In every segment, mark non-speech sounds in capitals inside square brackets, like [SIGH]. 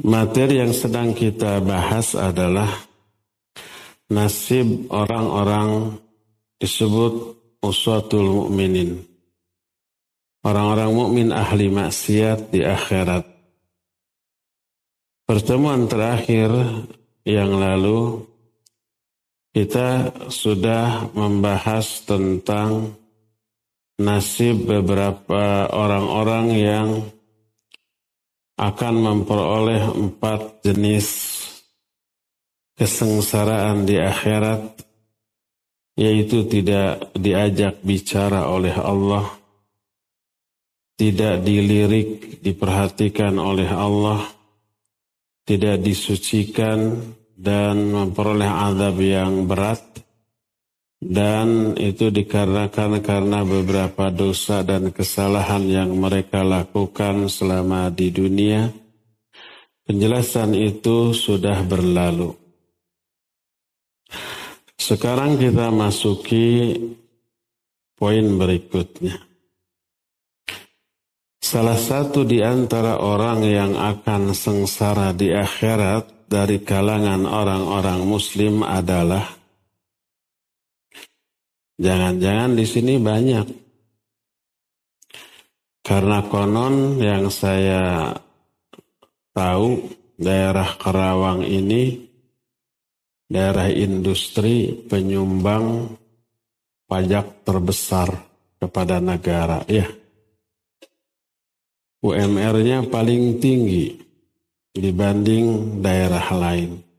Materi yang sedang kita bahas adalah nasib orang-orang disebut uswatul mukminin. Orang-orang mukmin ahli maksiat di akhirat. Pertemuan terakhir yang lalu kita sudah membahas tentang nasib beberapa orang-orang yang akan memperoleh empat jenis kesengsaraan di akhirat yaitu tidak diajak bicara oleh Allah tidak dilirik diperhatikan oleh Allah tidak disucikan dan memperoleh azab yang berat dan itu dikarenakan karena beberapa dosa dan kesalahan yang mereka lakukan selama di dunia. Penjelasan itu sudah berlalu. Sekarang kita masuki poin berikutnya. Salah satu di antara orang yang akan sengsara di akhirat dari kalangan orang-orang muslim adalah Jangan-jangan di sini banyak. Karena konon yang saya tahu daerah Karawang ini daerah industri penyumbang pajak terbesar kepada negara. Ya, UMR-nya paling tinggi dibanding daerah lain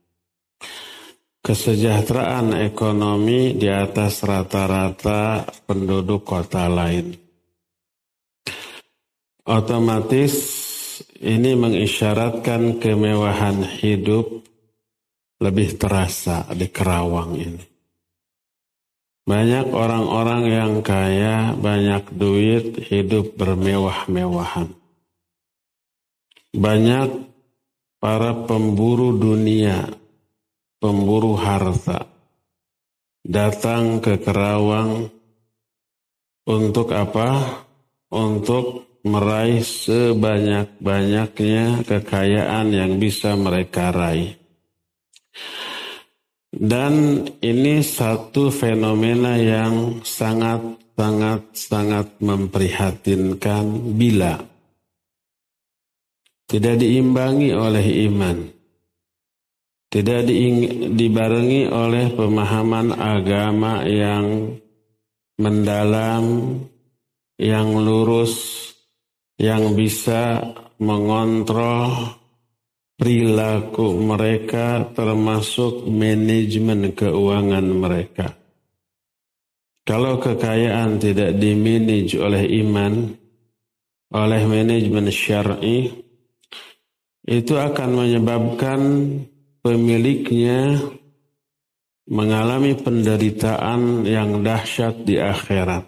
kesejahteraan ekonomi di atas rata-rata penduduk kota lain. Otomatis ini mengisyaratkan kemewahan hidup lebih terasa di Kerawang ini. Banyak orang-orang yang kaya, banyak duit, hidup bermewah-mewahan. Banyak para pemburu dunia pemburu harta datang ke Kerawang untuk apa? Untuk meraih sebanyak-banyaknya kekayaan yang bisa mereka raih. Dan ini satu fenomena yang sangat-sangat-sangat memprihatinkan bila tidak diimbangi oleh iman tidak dibarengi oleh pemahaman agama yang mendalam, yang lurus, yang bisa mengontrol perilaku mereka termasuk manajemen keuangan mereka. Kalau kekayaan tidak dimanage oleh iman, oleh manajemen syar'i, itu akan menyebabkan pemiliknya mengalami penderitaan yang dahsyat di akhirat.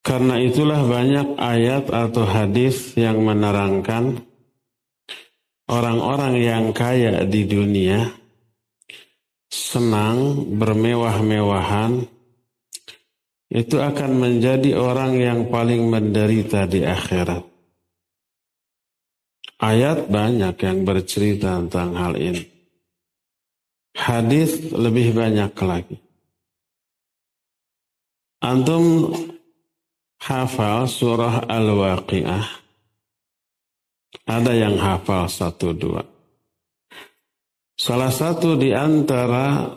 Karena itulah banyak ayat atau hadis yang menerangkan orang-orang yang kaya di dunia senang bermewah-mewahan itu akan menjadi orang yang paling menderita di akhirat. Ayat banyak yang bercerita tentang hal ini. Hadis lebih banyak lagi. Antum hafal surah Al-Waqi'ah. Ada yang hafal satu dua. Salah satu di antara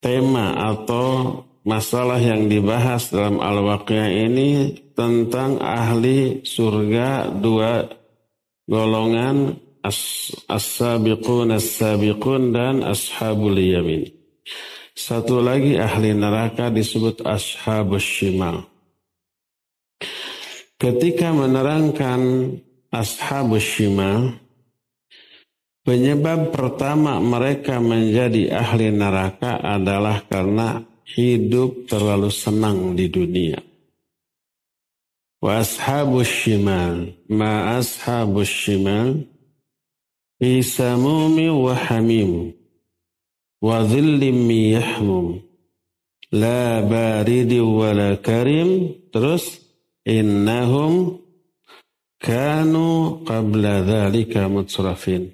tema atau masalah yang dibahas dalam Al-Waqi'ah ini tentang ahli surga dua golongan as-sabiqun as-sabiqun dan ashabul yamin. Satu lagi ahli neraka disebut ashabus shimal. Ketika menerangkan ashabus shimal, penyebab pertama mereka menjadi ahli neraka adalah karena hidup terlalu senang di dunia. Wa ashabus shimal. Ma ashabus shimal. Fi samumi wa hamim. Wa dhillim mi yahmum. La baridi wa la karim. Terus. Innahum kanu qabla dhalika mutsrafin.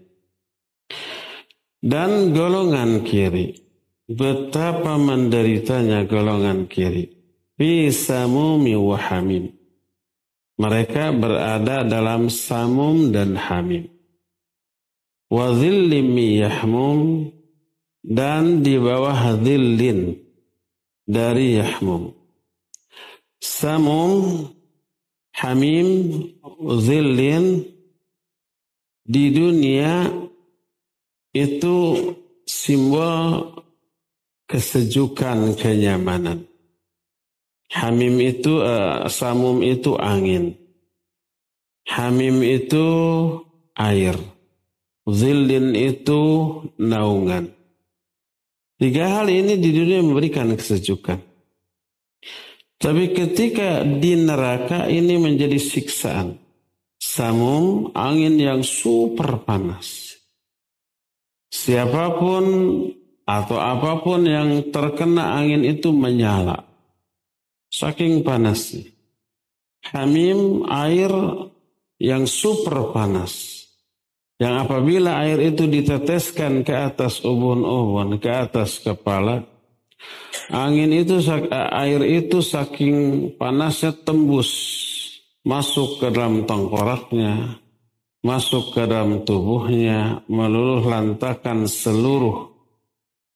Dan golongan kiri. Betapa menderitanya golongan kiri. Fi samumi wa hamim mereka berada dalam samum dan hamim. Wa yahmum dan di bawah dhillin dari yahmum. Samum, hamim, dhillin di dunia itu simbol kesejukan kenyamanan. Hamim itu uh, samum itu angin. Hamim itu air. Zillin itu naungan. Tiga hal ini di dunia memberikan kesejukan. Tapi ketika di neraka ini menjadi siksaan. Samum, angin yang super panas. Siapa pun atau apa pun yang terkena angin itu menyala. Saking panasnya. Hamim air yang super panas. Yang apabila air itu diteteskan ke atas ubun-ubun, ke atas kepala, angin itu air itu saking panasnya tembus masuk ke dalam tengkoraknya, masuk ke dalam tubuhnya, meluluh lantakan seluruh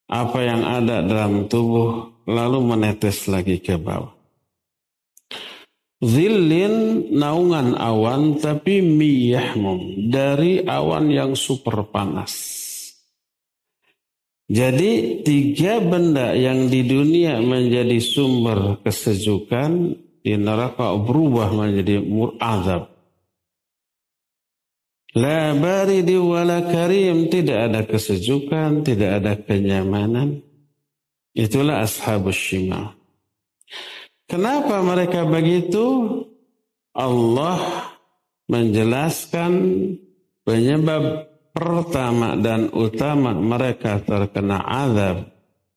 apa yang ada dalam tubuh, lalu menetes lagi ke bawah. Zillin naungan awan tapi miyahmum dari awan yang super panas. Jadi tiga benda yang di dunia menjadi sumber kesejukan di neraka berubah menjadi murazab. La baridi wala karim tidak ada kesejukan, tidak ada kenyamanan. Itulah ashabus shimal. Kenapa mereka begitu? Allah menjelaskan penyebab pertama dan utama mereka terkena azab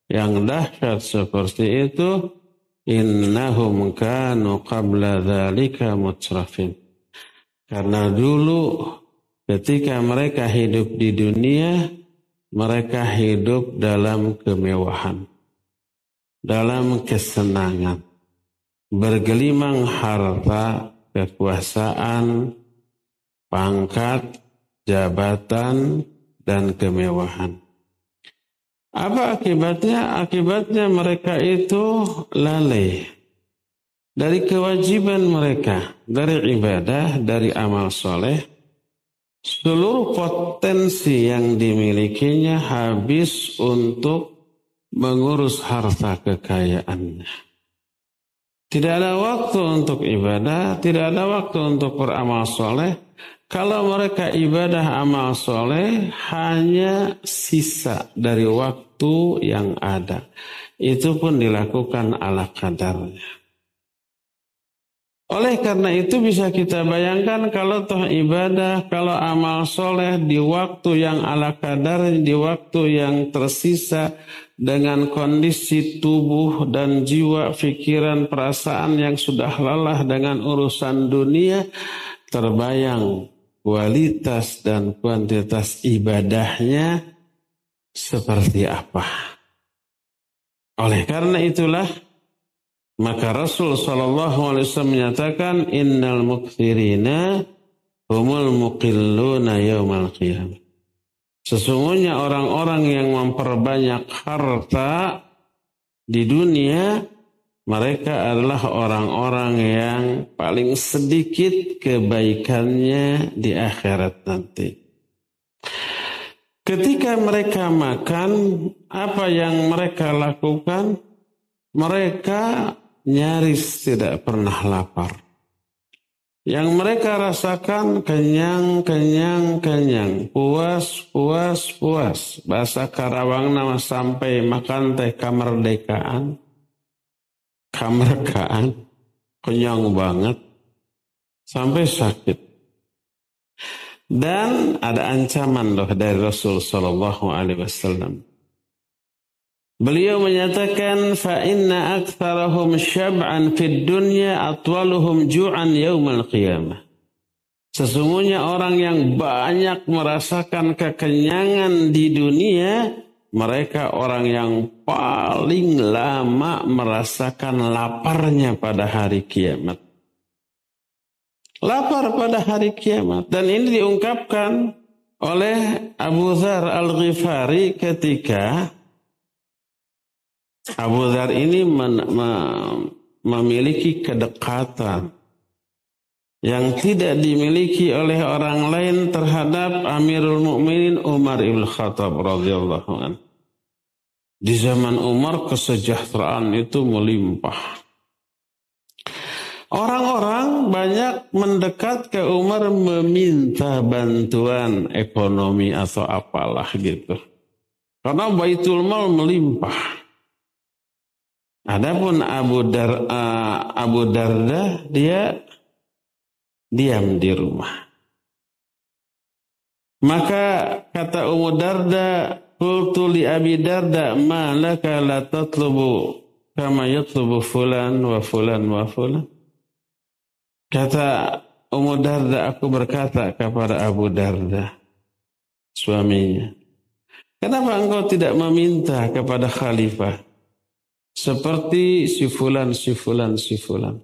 yang dahsyat seperti itu innahum kanu qabla dzalika mutrafin karena dulu ketika mereka hidup di dunia mereka hidup dalam kemewahan dalam kesenangan bergelimang harta, kekuasaan, pangkat, jabatan, dan kemewahan. Apa akibatnya? Akibatnya mereka itu lalai dari kewajiban mereka, dari ibadah, dari amal soleh. Seluruh potensi yang dimilikinya habis untuk mengurus harta kekayaannya. Tidak ada waktu untuk ibadah, tidak ada waktu untuk beramal soleh. Kalau mereka ibadah amal soleh hanya sisa dari waktu yang ada. Itu pun dilakukan ala kadarnya. Oleh karena itu bisa kita bayangkan kalau toh ibadah, kalau amal soleh di waktu yang ala kadar, di waktu yang tersisa dengan kondisi tubuh dan jiwa, pikiran, perasaan yang sudah lelah dengan urusan dunia, terbayang kualitas dan kuantitas ibadahnya seperti apa. Oleh karena itulah maka Rasul Shallallahu Alaihi Wasallam menyatakan innal mukthirina humul muqilluna yaumal qiyamah. Sesungguhnya orang-orang yang memperbanyak harta di dunia mereka adalah orang-orang yang paling sedikit kebaikannya di akhirat nanti. Ketika mereka makan, apa yang mereka lakukan? Mereka nyaris tidak pernah lapar. Yang mereka rasakan kenyang, kenyang, kenyang, puas, puas, puas. Bahasa Karawang nama sampai makan teh kamerdekaan. Kamerdekaan, kenyang banget. Sampai sakit. Dan ada ancaman loh dari Rasul Sallallahu Alaihi Wasallam. Beliau menyatakan fa inna aktsarahum syab'an fid dunya atwaluhum ju'an yaumal qiyamah. Sesungguhnya orang yang banyak merasakan kekenyangan di dunia, mereka orang yang paling lama merasakan laparnya pada hari kiamat. Lapar pada hari kiamat. Dan ini diungkapkan oleh Abu Dhar Al-Ghifari ketika Abu Dhar ini men, me, memiliki kedekatan yang tidak dimiliki oleh orang lain terhadap Amirul Mukminin Umar ibn Khattab radhiyallahu an. Di zaman Umar kesejahteraan itu melimpah. Orang-orang banyak mendekat ke Umar meminta bantuan ekonomi atau apalah gitu. Karena Baitul Mal melimpah. Adapun Abu Dar Abu Darda dia diam di rumah. Maka kata Ummu Darda, "Qultu li Abi Darda, ma laka la tatlubu kama yatlubu fulan wa fulan wa fulan?" Kata Ummu Darda, aku berkata kepada Abu Darda, suaminya, "Kenapa engkau tidak meminta kepada khalifah seperti si fulan, si fulan, si fulan?"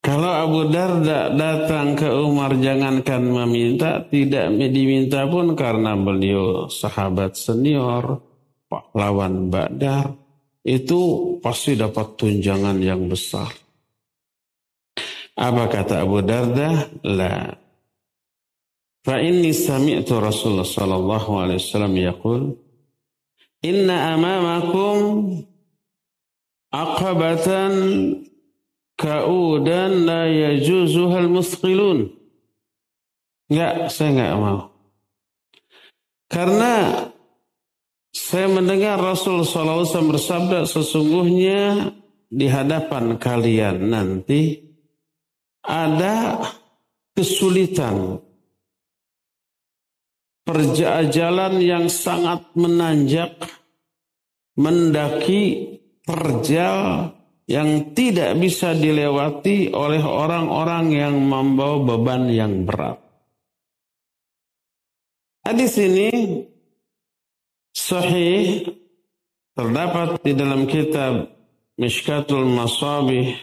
Kalau Abu Darda datang ke Umar jangankan meminta, tidak diminta pun karena beliau sahabat senior, pahlawan Badar, itu pasti dapat tunjangan yang besar. Apa kata Abu Darda? La. Fa inni sami'tu Rasulullah sallallahu alaihi wasallam yaqul Inna amamakum aqabatan kaudan la yajuzuhal musqilun. Enggak, saya enggak mau. Karena saya mendengar Rasul SAW bersabda sesungguhnya di hadapan kalian nanti ada kesulitan perjalanan yang sangat menanjak mendaki terjal yang tidak bisa dilewati oleh orang-orang yang membawa beban yang berat. Hadis ini sahih terdapat di dalam kitab Mishkatul Masabih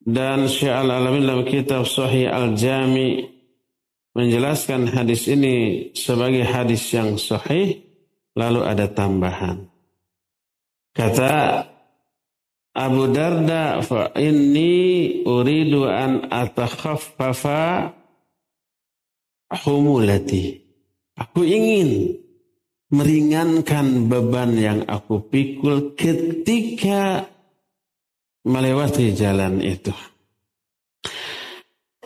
dan Syekh Al-Alamin dalam kitab Sahih Al-Jami menjelaskan hadis ini sebagai hadis yang sahih lalu ada tambahan. Kata Abu Darda fa inni uridu an atakhaffafa humulati. Aku ingin meringankan beban yang aku pikul ketika melewati jalan itu.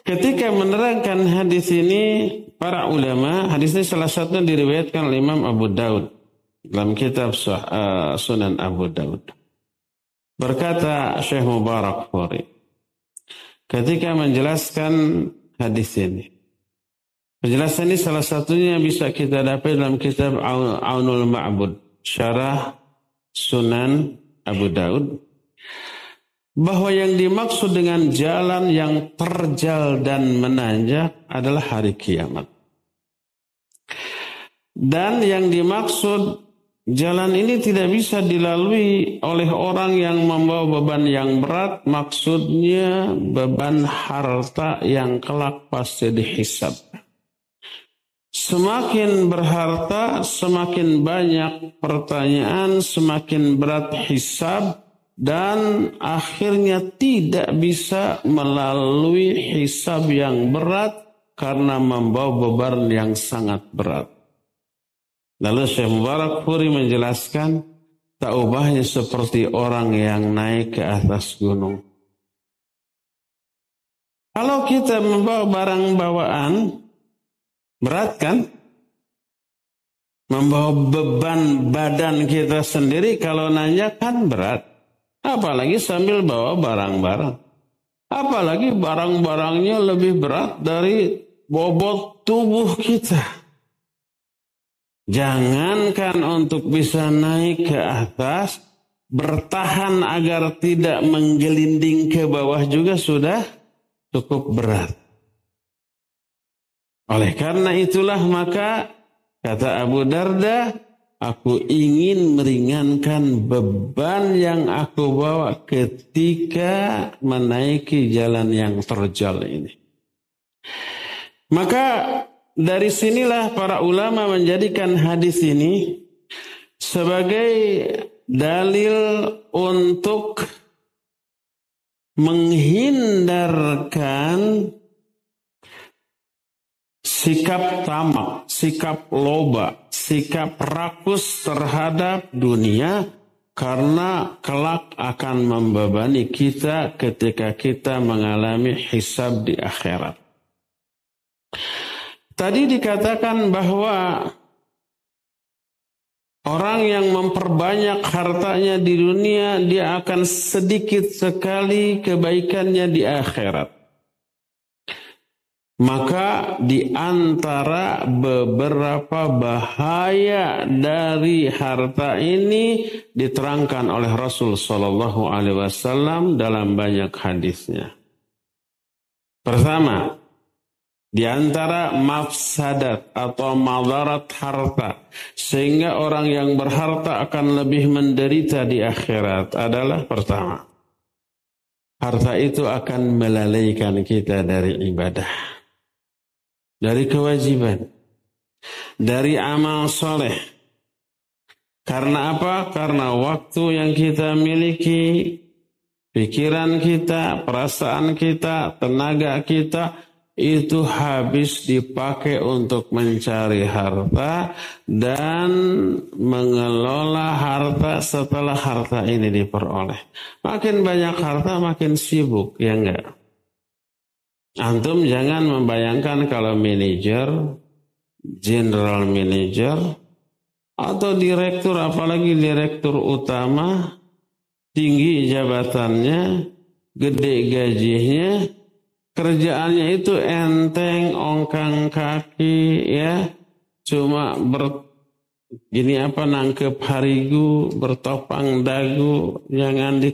Ketika menerangkan hadis ini, para ulama, hadis ini salah satunya diriwayatkan oleh Imam Abu Daud dalam kitab uh, Sunan Abu Daud. Berkata Syekh Mubarak Furi ketika menjelaskan hadis ini. Penjelasan ini salah satunya bisa kita dapat dalam kitab Aunul Ma'bud, syarah Sunan Abu Daud. Bahwa yang dimaksud dengan jalan yang terjal dan menanjak adalah hari kiamat. Dan yang dimaksud Jalan ini tidak bisa dilalui oleh orang yang membawa beban yang berat, maksudnya beban harta yang kelak pasti dihisap. Semakin berharta, semakin banyak pertanyaan, semakin berat hisab, dan akhirnya tidak bisa melalui hisab yang berat karena membawa beban yang sangat berat. Lalu Syekh Mubarak Puri menjelaskan tak ubahnya seperti orang yang naik ke atas gunung. Kalau kita membawa barang bawaan, berat kan? Membawa beban badan kita sendiri kalau nanya kan berat. Apalagi sambil bawa barang-barang. Apalagi barang-barangnya lebih berat dari bobot tubuh kita. Jangankan untuk bisa naik ke atas, bertahan agar tidak menggelinding ke bawah juga sudah cukup berat. Oleh karena itulah maka kata Abu Darda, aku ingin meringankan beban yang aku bawa ketika menaiki jalan yang terjal ini. Maka dari sinilah para ulama menjadikan hadis ini sebagai dalil untuk menghindarkan sikap tamak, sikap loba, sikap rakus terhadap dunia karena kelak akan membebani kita ketika kita mengalami hisab di akhirat. Tadi dikatakan bahwa orang yang memperbanyak hartanya di dunia dia akan sedikit sekali kebaikannya di akhirat. Maka di antara beberapa bahaya dari harta ini diterangkan oleh Rasul Shallallahu Alaihi Wasallam dalam banyak hadisnya. Pertama, di antara mafsadat atau madarat harta sehingga orang yang berharta akan lebih menderita di akhirat adalah pertama harta itu akan melalaikan kita dari ibadah dari kewajiban, dari amal soleh. Karena apa? Karena waktu yang kita miliki, pikiran kita, perasaan kita, tenaga kita, itu habis dipakai untuk mencari harta dan mengelola harta setelah harta ini diperoleh. Makin banyak harta makin sibuk, ya enggak? Antum jangan membayangkan kalau manajer, general manager, atau direktur, apalagi direktur utama, tinggi jabatannya, gede gajinya, kerjaannya itu enteng, ongkang kaki, ya, cuma ber Gini apa nangkep harigu, bertopang dagu, jangan di,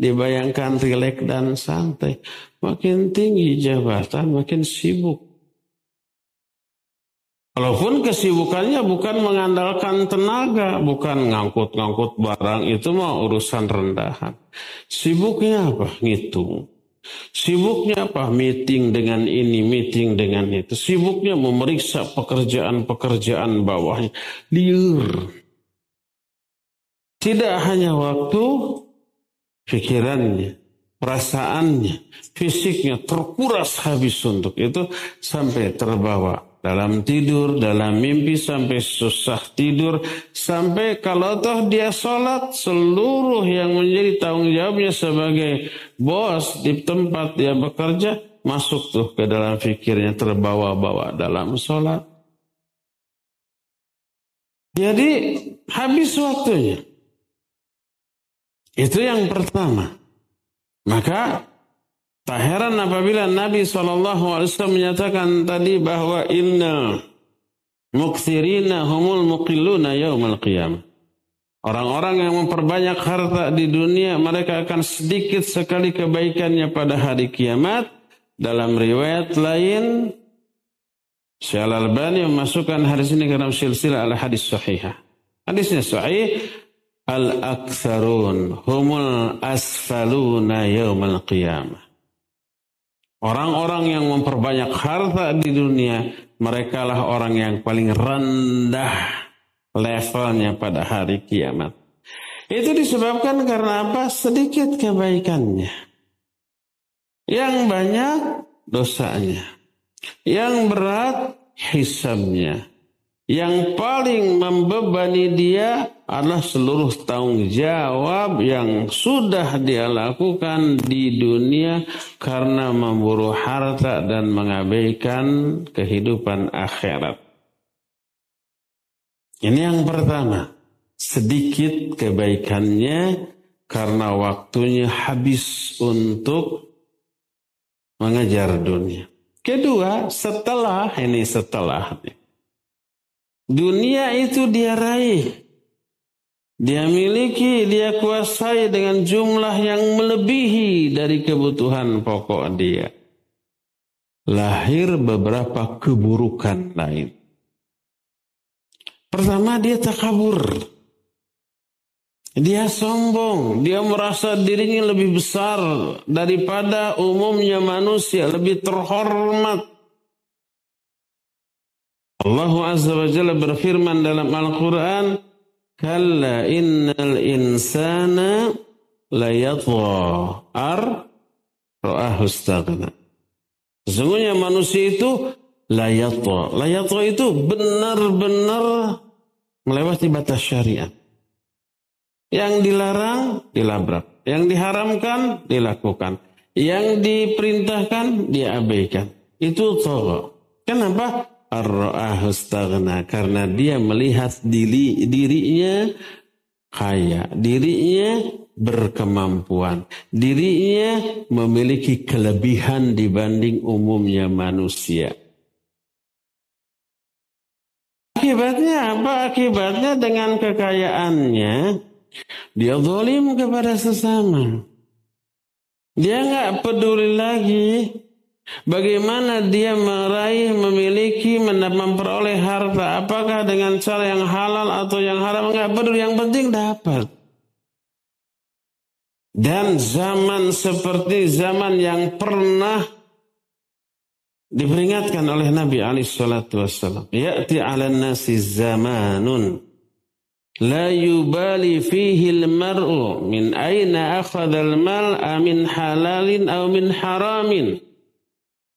dibayangkan rileks dan santai. Makin tinggi jabatan, makin sibuk. Walaupun kesibukannya bukan mengandalkan tenaga, bukan ngangkut-ngangkut barang, itu mah urusan rendahan. Sibuknya apa? Ngitung. Sibuknya apa? Meeting dengan ini, meeting dengan itu. Sibuknya memeriksa pekerjaan-pekerjaan bawahnya. Liur. Tidak hanya waktu, pikirannya, perasaannya, fisiknya terkuras habis untuk itu sampai terbawa dalam tidur, dalam mimpi sampai susah tidur, sampai kalau toh dia sholat seluruh yang menjadi tanggung jawabnya sebagai bos di tempat dia bekerja masuk tuh ke dalam fikirnya terbawa-bawa dalam sholat. Jadi habis waktunya. Itu yang pertama. Maka Tak heran apabila Nabi SAW menyatakan tadi bahwa inna mukthirina humul muqilluna yaumal qiyamah. Orang-orang yang memperbanyak harta di dunia mereka akan sedikit sekali kebaikannya pada hari kiamat. Dalam riwayat lain Syekh Al-Albani memasukkan hadis ini ke dalam silsilah al-hadis sahihah. Hadisnya sahih al-aktsarun humul asfaluna yaumal qiyamah. Orang-orang yang memperbanyak harta di dunia, mereka lah orang yang paling rendah levelnya pada hari kiamat. Itu disebabkan karena apa? Sedikit kebaikannya. Yang banyak dosanya. Yang berat hisabnya. Yang paling membebani dia adalah seluruh tanggung jawab yang sudah dia lakukan di dunia karena memburu harta dan mengabaikan kehidupan akhirat. Ini yang pertama. Sedikit kebaikannya karena waktunya habis untuk mengejar dunia. Kedua, setelah ini setelah Dunia itu dia raih. Dia miliki, dia kuasai dengan jumlah yang melebihi dari kebutuhan pokok dia. lahir beberapa keburukan lain. Pertama dia takabur. Dia sombong, dia merasa dirinya lebih besar daripada umumnya manusia, lebih terhormat. Allah Azza wa Jalla berfirman dalam Al-Quran, Kalla innal insana layatwa ar ra'ahu. Sesungguhnya manusia itu layatwa. Layatwa itu benar-benar melewati batas syariat. Yang dilarang dilabrak, yang diharamkan dilakukan, yang diperintahkan diabaikan. Itu togha. Kenapa? ar karena dia melihat diri dirinya kaya, dirinya berkemampuan, dirinya memiliki kelebihan dibanding umumnya manusia. Akibatnya apa? Akibatnya dengan kekayaannya dia zalim kepada sesama. Dia nggak peduli lagi bagaimana dia meraih, memiliki, memperoleh harta. Apakah dengan cara yang halal atau yang haram nggak peduli. Yang penting dapat. Dan zaman seperti zaman yang pernah Diperingatkan oleh Nabi Ali Shallallahu Wasallam, "Ya'ti ala nasi zamanun la yubali fihi al-mar'u min aina akhadha al-mal amin halalin aw min haramin."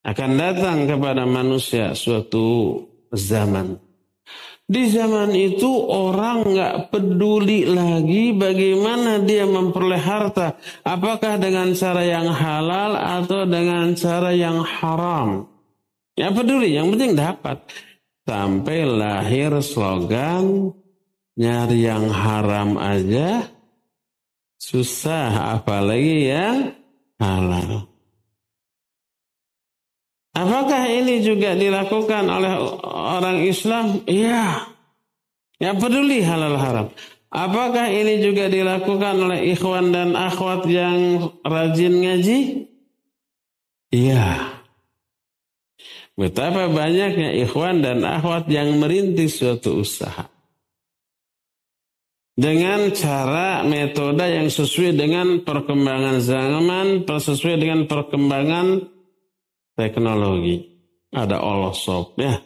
Akan datang kepada manusia suatu zaman. Di zaman itu orang nggak peduli lagi bagaimana dia memperoleh harta. Apakah dengan cara yang halal atau dengan cara yang haram. Ya peduli, yang penting dapat. Sampai lahir slogan Nyari yang haram aja susah, apalagi yang halal. Apakah ini juga dilakukan oleh orang Islam? Iya. Ya peduli halal haram. Apakah ini juga dilakukan oleh ikhwan dan akhwat yang rajin ngaji? Iya. Betapa banyaknya ikhwan dan akhwat yang merintis suatu usaha dengan cara metode yang sesuai dengan perkembangan zaman, sesuai dengan perkembangan teknologi. Ada all shop ya.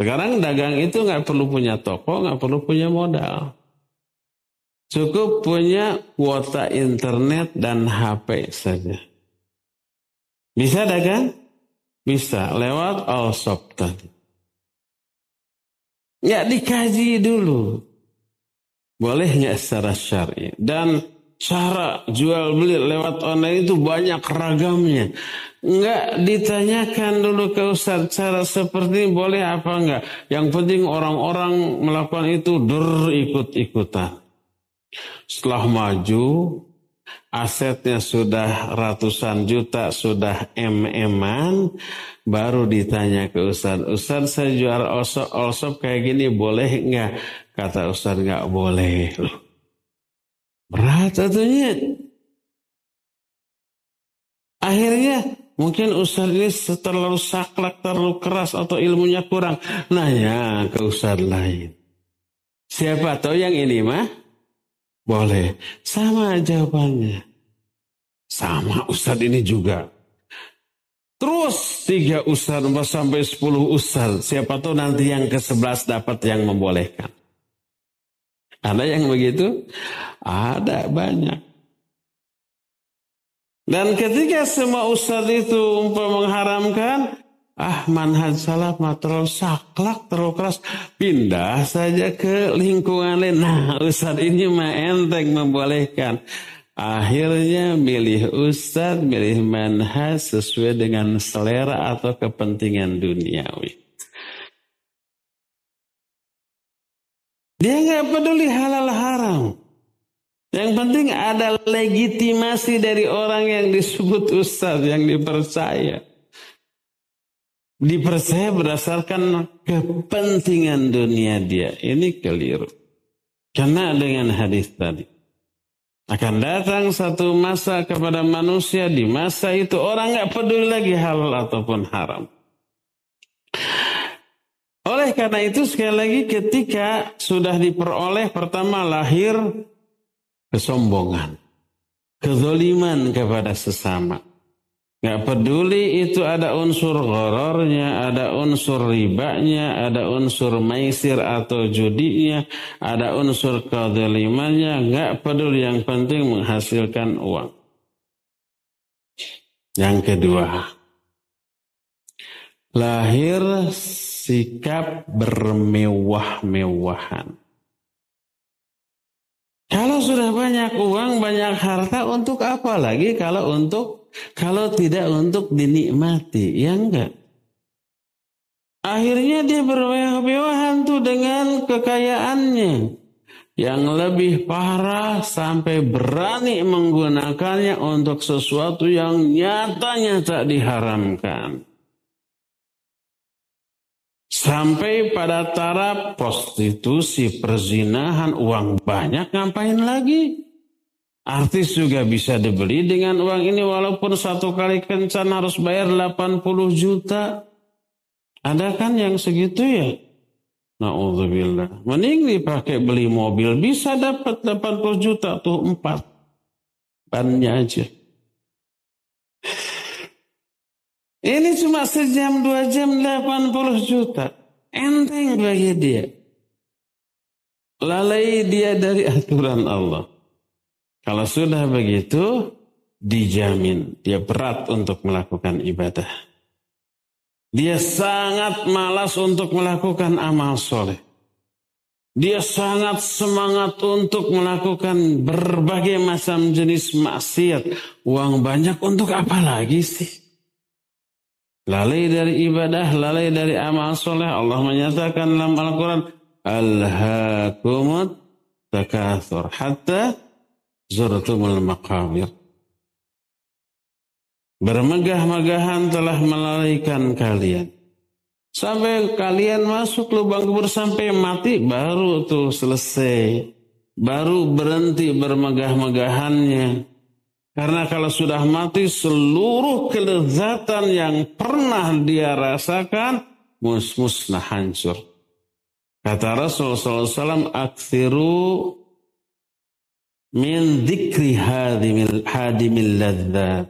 Sekarang dagang itu nggak perlu punya toko, nggak perlu punya modal. Cukup punya kuota internet dan HP saja. Bisa dagang? Bisa lewat all shop tadi. Ya dikaji dulu Bolehnya secara syar'i. Dan cara jual beli lewat online itu banyak ragamnya. Enggak ditanyakan dulu ke Ustaz cara seperti ini boleh apa enggak. Yang penting orang-orang melakukan itu dur ikut-ikutan. Setelah maju, asetnya sudah ratusan juta, sudah mm baru ditanya ke Ustaz, Ustaz saya jual osop, kayak gini boleh enggak? Kata Ustaz nggak boleh. Berat satunya. Akhirnya mungkin Ustaz ini terlalu saklek, terlalu keras atau ilmunya kurang. Nanya ke Ustaz lain. Siapa tahu yang ini mah? Boleh. Sama jawabannya. Sama Ustaz ini juga. Terus tiga ustaz sampai sepuluh ustaz. Siapa tahu nanti yang ke sebelas dapat yang membolehkan. Ada yang begitu? Ada banyak. Dan ketika semua ustadz itu mengharamkan, ah manhaj salaf terlalu saklak, terlalu keras, pindah saja ke lingkungan lain. Nah ustadz ini mah enteng membolehkan. Akhirnya milih ustadz, milih manhaj sesuai dengan selera atau kepentingan duniawi. Dia nggak peduli halal haram. Yang penting ada legitimasi dari orang yang disebut ustaz, yang dipercaya. Dipercaya berdasarkan kepentingan dunia dia. Ini keliru. Karena dengan hadis tadi. Akan datang satu masa kepada manusia di masa itu orang nggak peduli lagi halal ataupun haram. Oleh karena itu sekali lagi ketika sudah diperoleh pertama lahir kesombongan, kezoliman kepada sesama. Gak peduli itu ada unsur gorornya, ada unsur ribanya, ada unsur maisir atau judinya, ada unsur kezolimannya, gak peduli yang penting menghasilkan uang. Yang kedua, lahir sikap bermewah-mewahan. Kalau sudah banyak uang, banyak harta, untuk apa lagi kalau untuk kalau tidak untuk dinikmati, ya enggak. Akhirnya dia bermewah-mewahan tuh dengan kekayaannya. Yang lebih parah sampai berani menggunakannya untuk sesuatu yang nyatanya tak diharamkan. Sampai pada taraf prostitusi, perzinahan, uang banyak ngapain lagi? Artis juga bisa dibeli dengan uang ini walaupun satu kali kencan harus bayar 80 juta. Ada kan yang segitu ya? Na'udzubillah. Mending dipakai beli mobil bisa dapat 80 juta tuh empat. Bannya aja. Ini cuma sejam dua jam 80 juta. Enteng bagi dia. Lalai dia dari aturan Allah. Kalau sudah begitu, dijamin dia berat untuk melakukan ibadah. Dia sangat malas untuk melakukan amal soleh. Dia sangat semangat untuk melakukan berbagai macam jenis maksiat. Uang banyak untuk apa lagi sih? Lalai dari ibadah, lalai dari amal soleh. Allah menyatakan dalam Al-Quran. Alhaakumut takathur. Hatta zurtumul maqamir. Bermegah-megahan telah melalaikan kalian. Sampai kalian masuk lubang kubur sampai mati baru tuh selesai. Baru berhenti bermegah-megahannya. Karena kalau sudah mati seluruh kelezatan yang pernah dia rasakan mus musnah hancur. Kata Rasulullah SAW, Aksiru min dikri hadimil, hadimil ladzat.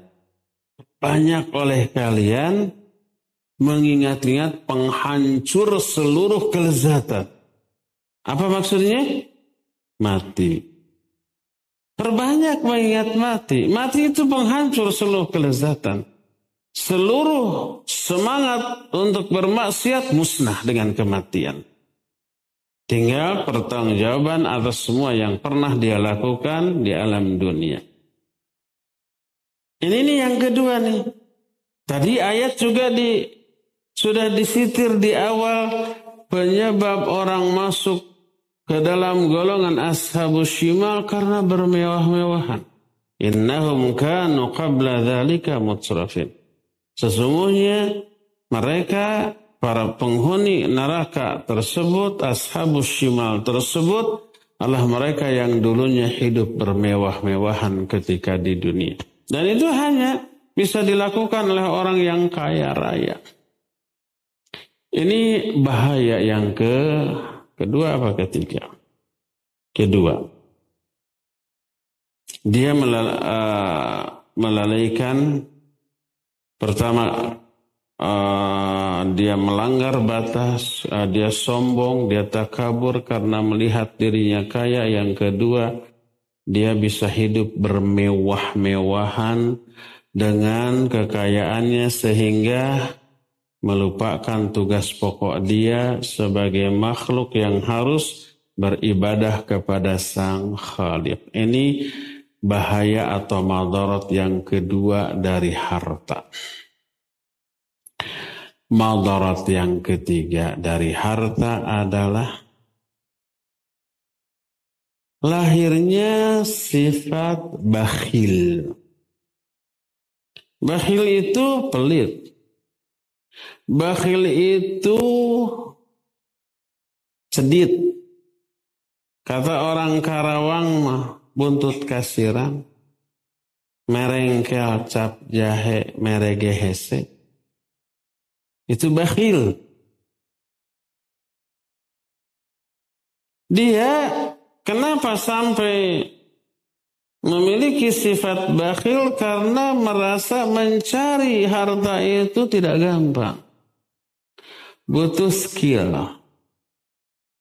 Banyak oleh kalian mengingat-ingat penghancur seluruh kelezatan. Apa maksudnya? Mati. Perbanyak mengingat mati. Mati itu penghancur seluruh kelezatan. Seluruh semangat untuk bermaksiat musnah dengan kematian. Tinggal pertanggungjawaban atas semua yang pernah dia lakukan di alam dunia. Ini nih yang kedua nih. Tadi ayat juga di sudah disitir di awal penyebab orang masuk ke dalam golongan ashabus shimal karena bermewah-mewahan. Innahum kanu qabla dhalika mutsrafin. Sesungguhnya mereka para penghuni neraka tersebut, ashabus shimal tersebut adalah mereka yang dulunya hidup bermewah-mewahan ketika di dunia. Dan itu hanya bisa dilakukan oleh orang yang kaya raya. Ini bahaya yang ke Kedua apa ketiga? Kedua. Dia uh, melalaikan pertama uh, dia melanggar batas, uh, dia sombong, dia takabur karena melihat dirinya kaya. Yang kedua, dia bisa hidup bermewah-mewahan dengan kekayaannya sehingga melupakan tugas pokok dia sebagai makhluk yang harus beribadah kepada Sang Khalik. Ini bahaya atau madarat yang kedua dari harta. Madarat yang ketiga dari harta adalah lahirnya sifat bakhil. Bakhil itu pelit. Bakhil itu sedit. Kata orang Karawang mah, buntut kasiran, merengkel cap jahe merege hese. Itu bakhil. Dia kenapa sampai memiliki sifat bakhil karena merasa mencari harta itu tidak gampang. Butuh skill,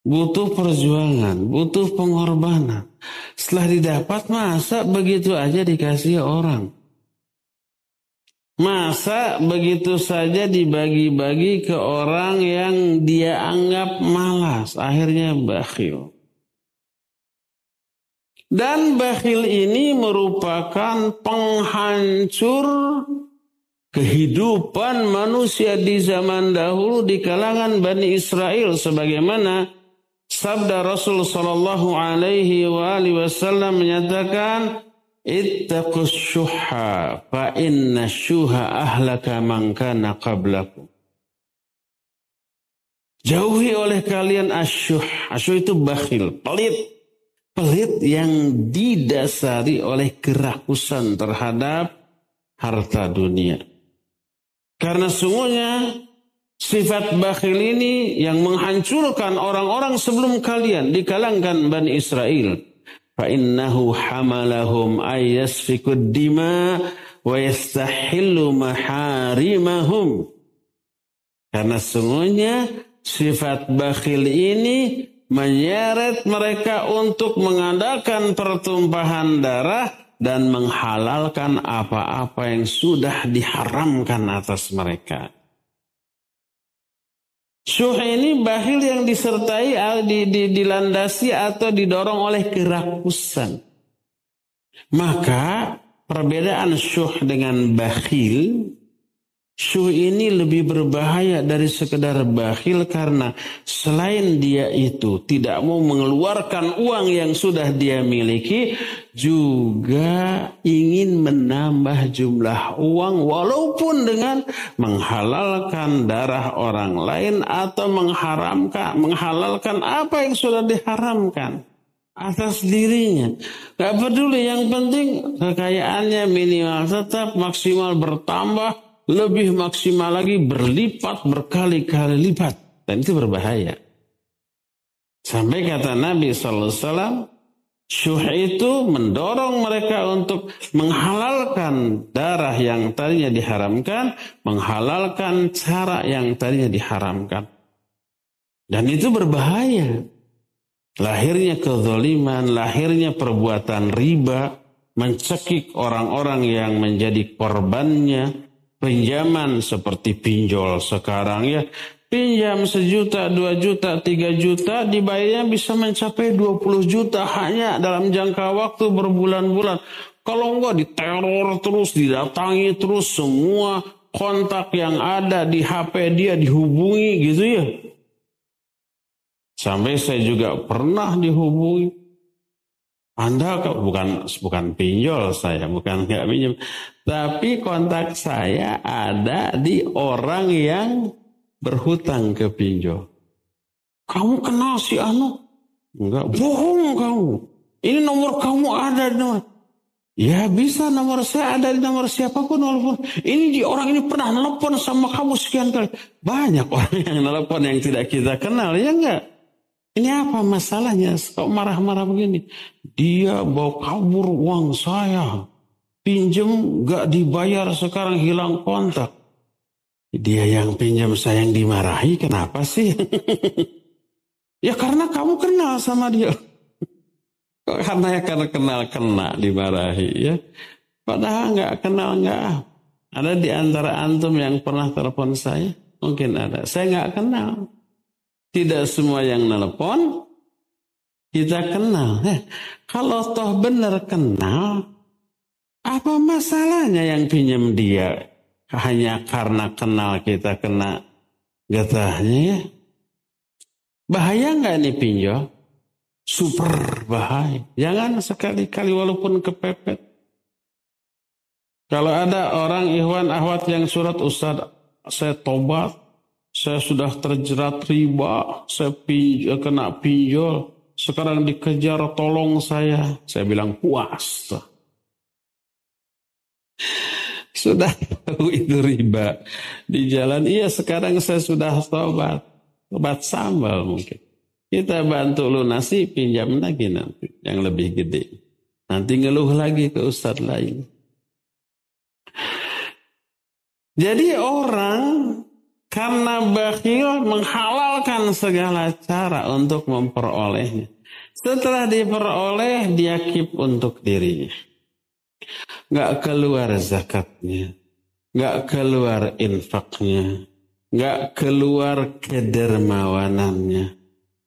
butuh perjuangan, butuh pengorbanan. Setelah didapat masa begitu aja dikasih orang. Masa begitu saja dibagi-bagi ke orang yang dia anggap malas, akhirnya bakhil. Dan bakhil ini merupakan penghancur kehidupan manusia di zaman dahulu di kalangan Bani Israel sebagaimana sabda Rasul sallallahu alaihi wasallam menyatakan Ittaqus syuha fa inna syuha ahlaka man kana qablakum. Jauhi oleh kalian asyuh. Asyuh itu bakhil, pelit. Pelit yang didasari oleh kerakusan terhadap harta dunia. Karena sungguhnya sifat bakhil ini yang menghancurkan orang-orang sebelum kalian di kalangan Bani Israel fa innahu hamalahum dima wa yastahillu maharimahum karena sungguhnya sifat bakhil ini menyeret mereka untuk mengadakan pertumpahan darah dan menghalalkan apa-apa yang sudah diharamkan atas mereka. Syuh ini bahil yang disertai di, di, dilandasi atau didorong oleh kerakusan. Maka perbedaan syuh dengan bakhil Syuh ini lebih berbahaya dari sekedar bakhil karena selain dia itu tidak mau mengeluarkan uang yang sudah dia miliki, juga ingin menambah jumlah uang walaupun dengan menghalalkan darah orang lain atau mengharamkan, menghalalkan apa yang sudah diharamkan atas dirinya. Gak peduli, yang penting kekayaannya minimal tetap maksimal bertambah lebih maksimal lagi berlipat berkali-kali lipat dan itu berbahaya. Sampai kata Nabi SAW, syuh itu mendorong mereka untuk menghalalkan darah yang tadinya diharamkan, menghalalkan cara yang tadinya diharamkan. Dan itu berbahaya. Lahirnya kezoliman, lahirnya perbuatan riba, mencekik orang-orang yang menjadi korbannya, pinjaman seperti pinjol sekarang ya pinjam sejuta, dua juta, tiga juta dibayarnya bisa mencapai 20 juta hanya dalam jangka waktu berbulan-bulan. Kalau enggak diteror terus, didatangi terus semua kontak yang ada di HP dia dihubungi gitu ya. Sampai saya juga pernah dihubungi. Anda bukan bukan pinjol saya, bukan nggak pinjam, tapi kontak saya ada di orang yang berhutang ke pinjol. Kamu kenal si Anu? Enggak, bohong kamu. Ini nomor kamu ada di nomor. Ya bisa nomor saya ada di nomor siapa pun walaupun ini di orang ini pernah nelpon sama kamu sekian kali. Banyak orang yang nelpon yang tidak kita kenal ya enggak? Ini apa masalahnya? Kok marah-marah begini? Dia bawa kabur uang saya. Pinjem gak dibayar sekarang hilang kontak. Dia yang pinjam saya yang dimarahi kenapa sih? [LAUGHS] ya karena kamu kenal sama dia. [LAUGHS] Kok karena ya karena kenal kena dimarahi ya. Padahal nggak kenal nggak. Ada di antara antum yang pernah telepon saya? Mungkin ada. Saya nggak kenal. Tidak semua yang nelpon kita kenal. Eh, kalau toh benar kenal, apa masalahnya yang pinjam dia hanya karena kenal kita kena getahnya ya? Bahaya nggak ini pinjol? Super bahaya. Jangan sekali-kali walaupun kepepet. Kalau ada orang ikhwan ahwat yang surat ustad saya tobat, saya sudah terjerat riba, saya pinjol, kena pinjol, sekarang dikejar tolong saya. Saya bilang puas. Sudah tahu itu riba. Di jalan, iya sekarang saya sudah tobat. Tobat sambal mungkin. Kita bantu lunasi, pinjam lagi nanti. Yang lebih gede. Nanti ngeluh lagi ke ustadz lain. Jadi orang karena bakhil menghalalkan segala cara untuk memperolehnya. Setelah diperoleh, dia kip untuk dirinya. Gak keluar zakatnya. Gak keluar infaknya. Gak keluar kedermawanannya.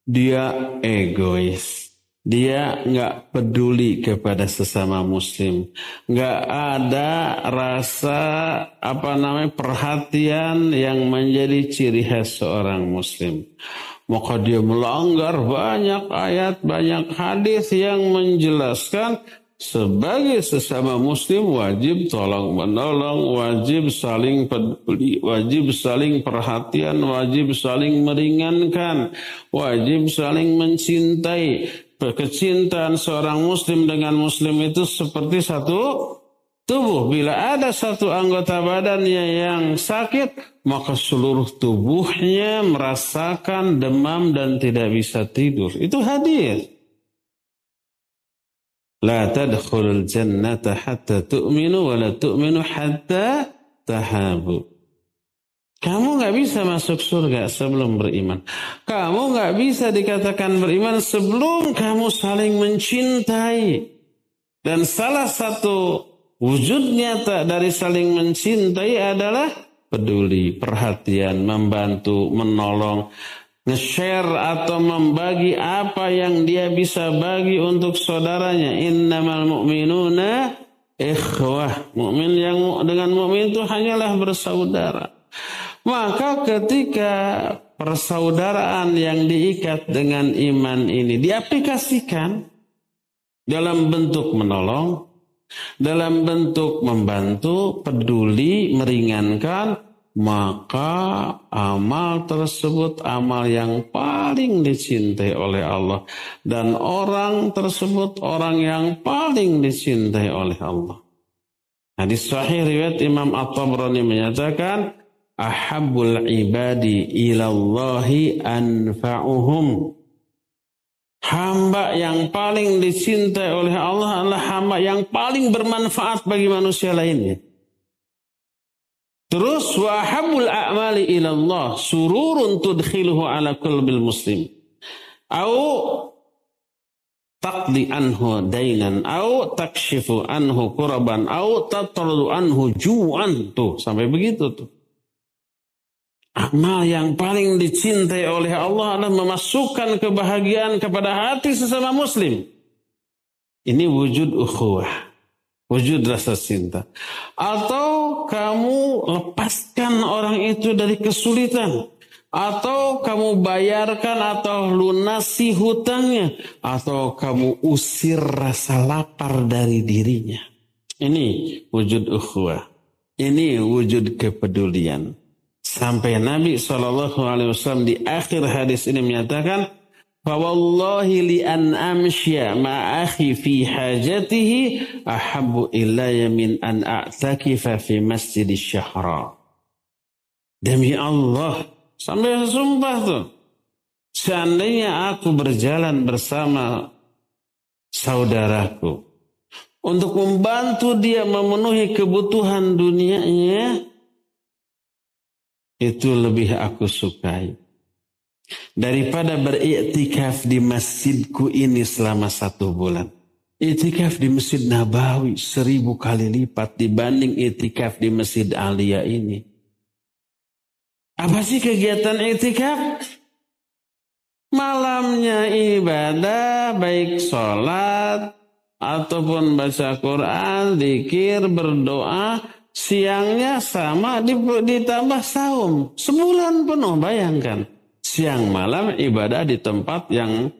Dia egois. Dia nggak peduli kepada sesama muslim, nggak ada rasa apa namanya perhatian yang menjadi ciri khas seorang muslim. Maka dia melanggar banyak ayat, banyak hadis yang menjelaskan sebagai sesama muslim wajib tolong menolong, wajib saling peduli, wajib saling perhatian, wajib saling meringankan, wajib saling mencintai kecintaan seorang muslim dengan muslim itu seperti satu tubuh. Bila ada satu anggota badannya yang sakit, maka seluruh tubuhnya merasakan demam dan tidak bisa tidur. Itu hadis. La tadkhulul jannata hatta tu'minu wa la tu'minu hatta. Kamu nggak bisa masuk surga sebelum beriman. Kamu nggak bisa dikatakan beriman sebelum kamu saling mencintai. Dan salah satu wujud nyata dari saling mencintai adalah peduli, perhatian, membantu, menolong, nge-share atau membagi apa yang dia bisa bagi untuk saudaranya. Innamal mu'minuna ikhwah. Mukmin yang dengan mukmin itu hanyalah bersaudara. Maka ketika persaudaraan yang diikat dengan iman ini diaplikasikan dalam bentuk menolong, dalam bentuk membantu, peduli, meringankan, maka amal tersebut amal yang paling dicintai oleh Allah dan orang tersebut orang yang paling dicintai oleh Allah. Hadis sahih riwayat Imam At-Tabrani menyatakan ahabbul ibadi ilallahi anfa'uhum. Hamba yang paling dicintai oleh Allah adalah hamba yang paling bermanfaat bagi manusia lainnya. Terus wa ahabbul a'mali ilallah sururun tudkhiluhu ala qalbil muslim. Au taqdi anhu dainan au takshifu anhu kuraban au tatardu anhu ju'an tuh sampai begitu tuh Amal yang paling dicintai oleh Allah adalah memasukkan kebahagiaan kepada hati sesama muslim. Ini wujud ukhuwah. Wujud rasa cinta. Atau kamu lepaskan orang itu dari kesulitan. Atau kamu bayarkan atau lunasi hutangnya. Atau kamu usir rasa lapar dari dirinya. Ini wujud ukhuwah. Ini wujud kepedulian. Sampai Nabi SAW di akhir hadis ini menyatakan, Fawallahi li an amsya ma'akhi fi hajatihi ahabbu ilayya min an a'takifa fi masjid syahra. Demi Allah, sampai sumpah tuh. Seandainya aku berjalan bersama saudaraku untuk membantu dia memenuhi kebutuhan dunianya, itu lebih aku sukai. Daripada beriktikaf di masjidku ini selama satu bulan. Iktikaf di Masjid Nabawi seribu kali lipat dibanding iktikaf di Masjid Alia ini. Apa sih kegiatan iktikaf? Malamnya ibadah, baik sholat, ataupun baca Quran, zikir, berdoa, Siangnya sama ditambah saum. Sebulan penuh bayangkan. Siang malam ibadah di tempat yang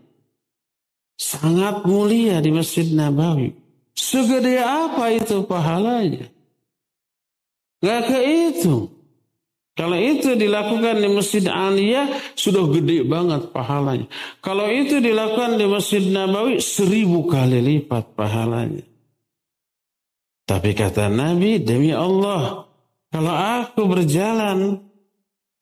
sangat mulia di Masjid Nabawi. Segede apa itu pahalanya? Gak kehitung. Kalau itu dilakukan di Masjid Aliyah, sudah gede banget pahalanya. Kalau itu dilakukan di Masjid Nabawi, seribu kali lipat pahalanya. Tapi kata Nabi, demi Allah, kalau aku berjalan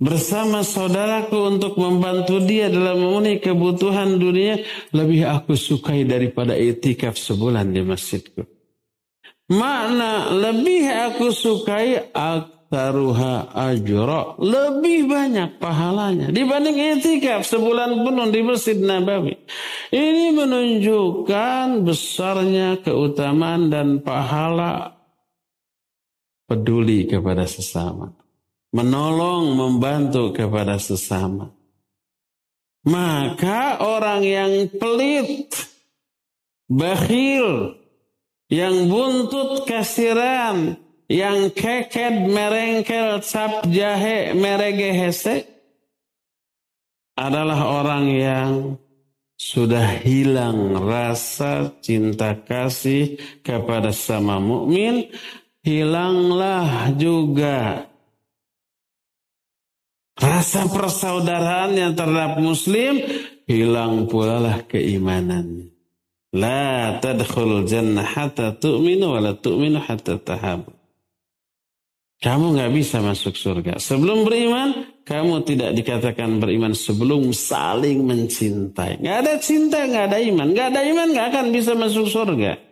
bersama saudaraku untuk membantu dia dalam memenuhi kebutuhan dunia, lebih aku sukai daripada itikaf sebulan di masjidku. Makna lebih aku sukai, aku taruha ajra lebih banyak pahalanya dibanding itikaf sebulan penuh di Masjid Nabawi. Ini menunjukkan besarnya keutamaan dan pahala peduli kepada sesama. Menolong, membantu kepada sesama. Maka orang yang pelit, bakhil, yang buntut kasiran, yang keket merengkel cap jahe merege hese adalah orang yang sudah hilang rasa cinta kasih kepada sama mukmin, hilanglah juga rasa persaudaraan yang terhadap muslim, hilang pula lah keimanan. La tadkhul jannah hatta tu'minu wa la tu'minu hatta tahabu. Kamu nggak bisa masuk surga. Sebelum beriman, kamu tidak dikatakan beriman sebelum saling mencintai. Nggak ada cinta, nggak ada iman. Nggak ada iman, nggak akan bisa masuk surga.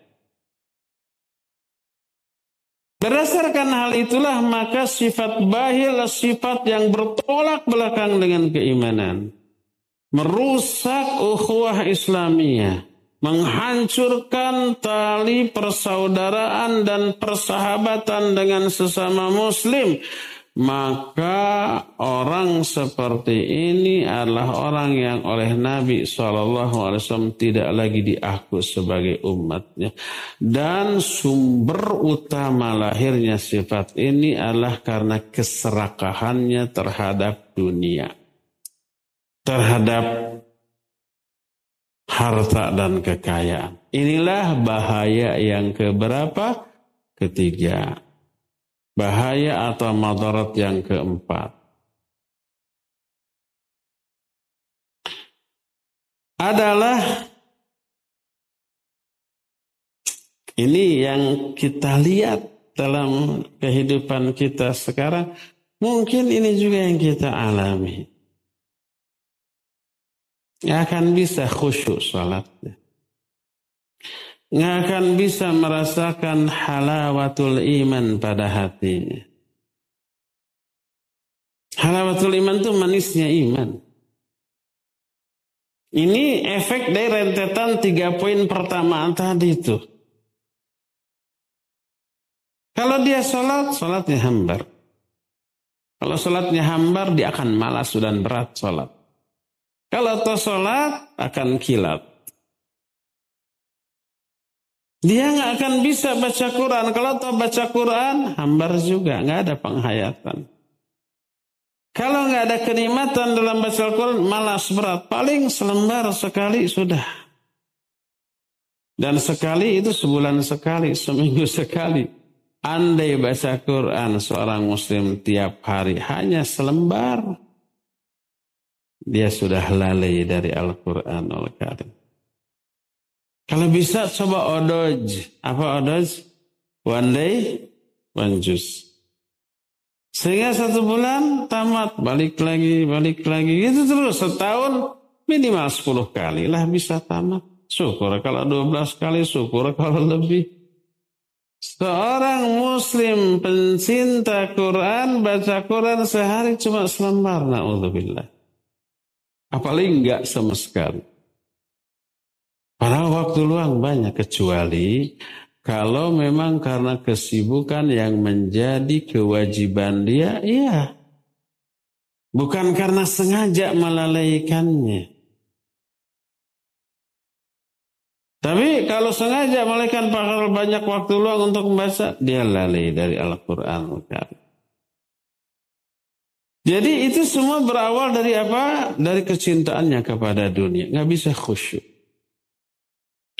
Berdasarkan hal itulah maka sifat bahil sifat yang bertolak belakang dengan keimanan. Merusak ukhuwah Islamiyah menghancurkan tali persaudaraan dan persahabatan dengan sesama muslim maka orang seperti ini adalah orang yang oleh Nabi SAW tidak lagi diaku sebagai umatnya. Dan sumber utama lahirnya sifat ini adalah karena keserakahannya terhadap dunia. Terhadap harta dan kekayaan. Inilah bahaya yang keberapa? Ketiga. Bahaya atau madarat yang keempat. Adalah ini yang kita lihat dalam kehidupan kita sekarang. Mungkin ini juga yang kita alami. Nggak akan bisa khusyuk sholatnya. Nggak akan bisa merasakan halawatul iman pada hatinya. Halawatul iman itu manisnya iman. Ini efek dari rentetan tiga poin pertama tadi itu. Kalau dia sholat, sholatnya hambar. Kalau sholatnya hambar, dia akan malas dan berat sholat. Kalau toh sholat akan kilat. Dia nggak akan bisa baca Quran. Kalau toh baca Quran, hambar juga, nggak ada penghayatan. Kalau nggak ada kenikmatan dalam baca Al-Quran, malas berat. Paling selembar sekali sudah. Dan sekali itu sebulan sekali, seminggu sekali. Andai baca Quran seorang muslim tiap hari hanya selembar, dia sudah lalai dari Al-Quran Al-Karim. Kalau bisa coba odoj. Apa odoj? One day, one juice. Sehingga satu bulan tamat, balik lagi, balik lagi. Itu terus setahun minimal 10 kali lah bisa tamat. Syukur kalau 12 kali, syukur kalau lebih. Seorang muslim pencinta Quran, baca Quran sehari cuma selembar. Na'udzubillah. Apalagi enggak sama sekali. Padahal waktu luang banyak kecuali kalau memang karena kesibukan yang menjadi kewajiban dia, iya. Bukan karena sengaja melalaikannya. Tapi kalau sengaja melalaikan banyak waktu luang untuk membaca, dia lalai dari Al-Quran. Jadi itu semua berawal dari apa? Dari kecintaannya kepada dunia. Nggak bisa khusyuk.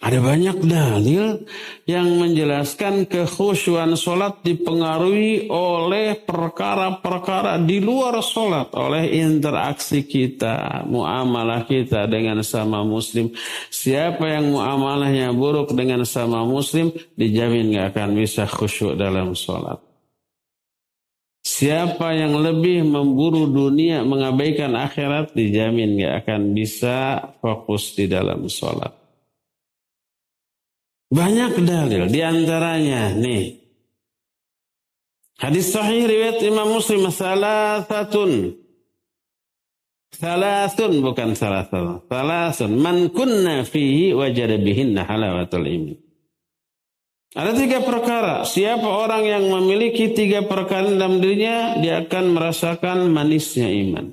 Ada banyak dalil yang menjelaskan kekhusyuan sholat dipengaruhi oleh perkara-perkara di luar sholat. Oleh interaksi kita, muamalah kita dengan sama muslim. Siapa yang muamalahnya buruk dengan sama muslim, dijamin gak akan bisa khusyuk dalam sholat. Siapa yang lebih memburu dunia, mengabaikan akhirat, dijamin gak akan bisa fokus di dalam sholat. Banyak dalil di antaranya nih. Hadis sahih riwayat Imam Muslim salasatun. Salasun bukan salah satu. Salasun man kunna fihi wajada bihinna halawatul iman. Ada tiga perkara. Siapa orang yang memiliki tiga perkara dalam dirinya, dia akan merasakan manisnya iman.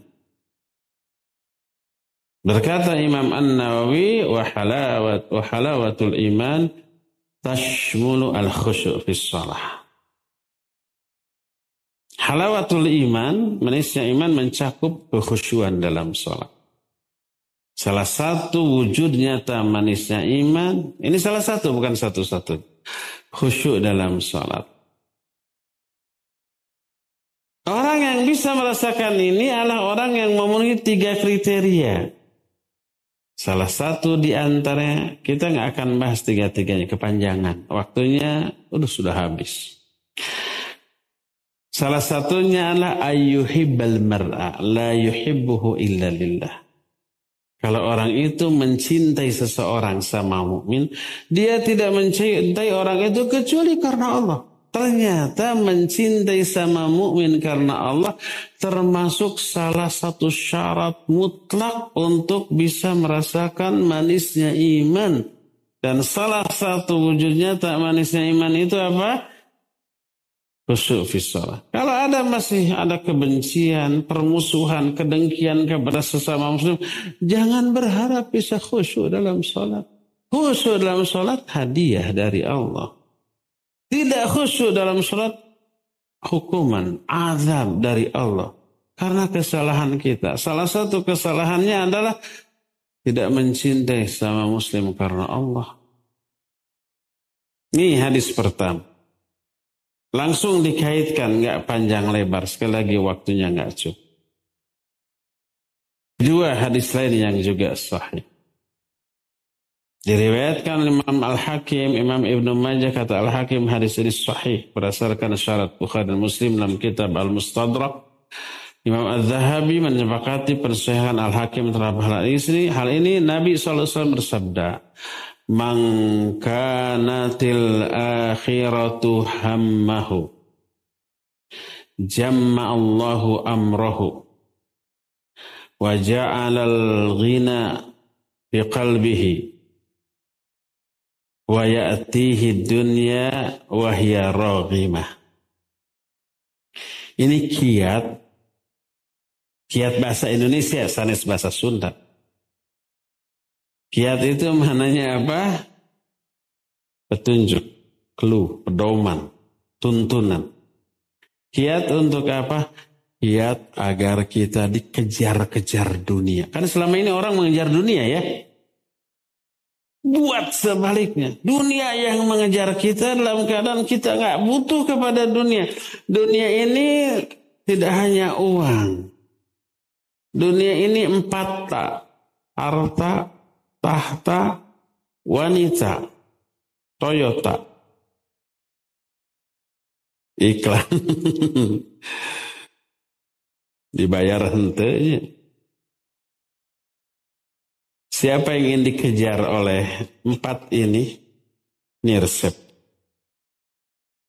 Berkata Imam An-Nawawi, wa halawat wa halawatul iman tashmulu al-khusyu' fi shalah. Halawatul iman, manisnya iman mencakup kekhusyuan dalam sholat. Salah satu wujud nyata manisnya iman, ini salah satu bukan satu-satu. Khusyuk dalam sholat. Orang yang bisa merasakan ini adalah orang yang memenuhi tiga kriteria. Salah satu di antaranya, kita nggak akan bahas tiga-tiganya, kepanjangan. Waktunya udah sudah habis. Salah satunya adalah ayyuhibbal mar'a la yuhibbuhu illa lillah. Kalau orang itu mencintai seseorang sama mukmin, dia tidak mencintai orang itu kecuali karena Allah. Ternyata mencintai sama mukmin karena Allah termasuk salah satu syarat mutlak untuk bisa merasakan manisnya iman. Dan salah satu wujudnya tak manisnya iman itu apa? Khusyuk fisalah. Kalau ada masih ada kebencian, permusuhan, kedengkian kepada sesama muslim, jangan berharap bisa khusyuk dalam sholat. Khusyuk dalam sholat hadiah dari Allah. Tidak khusyuk dalam sholat, hukuman, azab dari Allah. Karena kesalahan kita. Salah satu kesalahannya adalah tidak mencintai sama muslim karena Allah. Ini hadis pertama. Langsung dikaitkan, nggak panjang lebar. Sekali lagi waktunya nggak cukup. Dua hadis lain yang juga sahih. Diriwayatkan Imam Al-Hakim, Imam Ibn Majah kata Al-Hakim hadis ini sahih berdasarkan syarat Bukhari dan Muslim dalam kitab Al-Mustadrak. Imam Al-Zahabi menyepakati persahihan Al-Hakim terhadap hal ini. Hal ini Nabi SAW bersabda, Man kanatil akhiratu hammahu Allahu amrahu wa ja'alal ghina fi qalbihi wa ya'tihi dunya wa hiya raghimah. Ini kiat kiat bahasa Indonesia, sanes bahasa Sunda. Kiat itu maknanya apa? Petunjuk, clue, pedoman, tuntunan. Kiat untuk apa? Kiat agar kita dikejar-kejar dunia. Karena selama ini orang mengejar dunia ya. Buat sebaliknya. Dunia yang mengejar kita dalam keadaan kita nggak butuh kepada dunia. Dunia ini tidak hanya uang. Dunia ini empat tak. Harta, tahta, wanita, Toyota. Iklan. [LAUGHS] Dibayar hentenya. Siapa yang ingin dikejar oleh empat ini? Resep.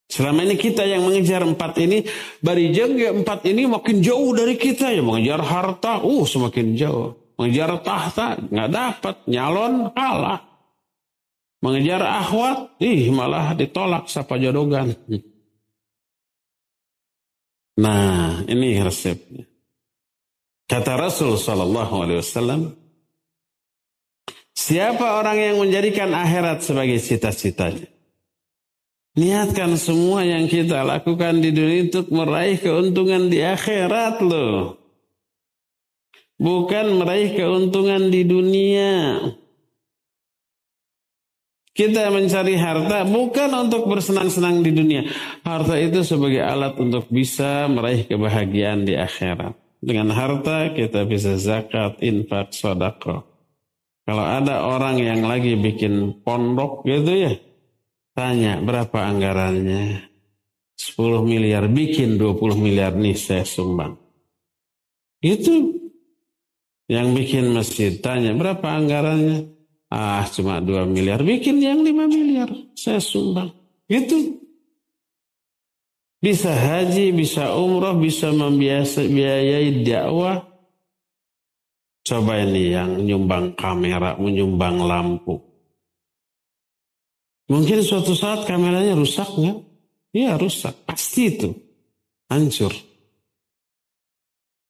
Selama ini kita yang mengejar empat ini, barijang ya empat ini makin jauh dari kita ya mengejar harta, uh semakin jauh. Mengejar tahta nggak dapat, nyalon kalah. Mengejar ahwat, ih malah ditolak sapa jodogan. Nah, ini resepnya. Kata Rasul Sallallahu Alaihi Wasallam, Siapa orang yang menjadikan akhirat sebagai cita-citanya? Niatkan semua yang kita lakukan di dunia untuk meraih keuntungan di akhirat loh. Bukan meraih keuntungan di dunia. Kita mencari harta bukan untuk bersenang-senang di dunia. Harta itu sebagai alat untuk bisa meraih kebahagiaan di akhirat. Dengan harta kita bisa zakat, infak, sodako. Kalau ada orang yang lagi bikin pondok gitu ya, tanya berapa anggarannya. 10 miliar, bikin 20 miliar nih saya sumbang. Itu yang bikin masjid tanya berapa anggarannya Ah cuma 2 miliar, bikin yang 5 miliar, saya sumbang. Gitu. Bisa haji, bisa umroh, bisa membiayai dakwah. Coba ini yang nyumbang kamera, menyumbang lampu. Mungkin suatu saat kameranya rusak nggak? Iya rusak, pasti itu. Hancur.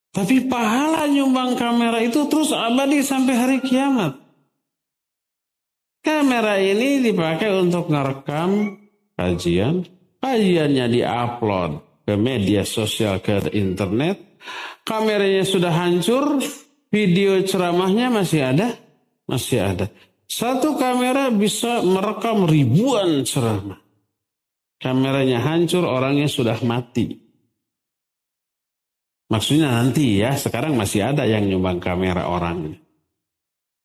Tapi pahala nyumbang kamera itu terus abadi sampai hari kiamat. Kamera ini dipakai untuk merekam kajian. Kajiannya diupload ke media sosial, ke internet. Kameranya sudah hancur, video ceramahnya masih ada? Masih ada. Satu kamera bisa merekam ribuan ceramah. Kameranya hancur, orangnya sudah mati. Maksudnya nanti ya, sekarang masih ada yang nyumbang kamera orangnya.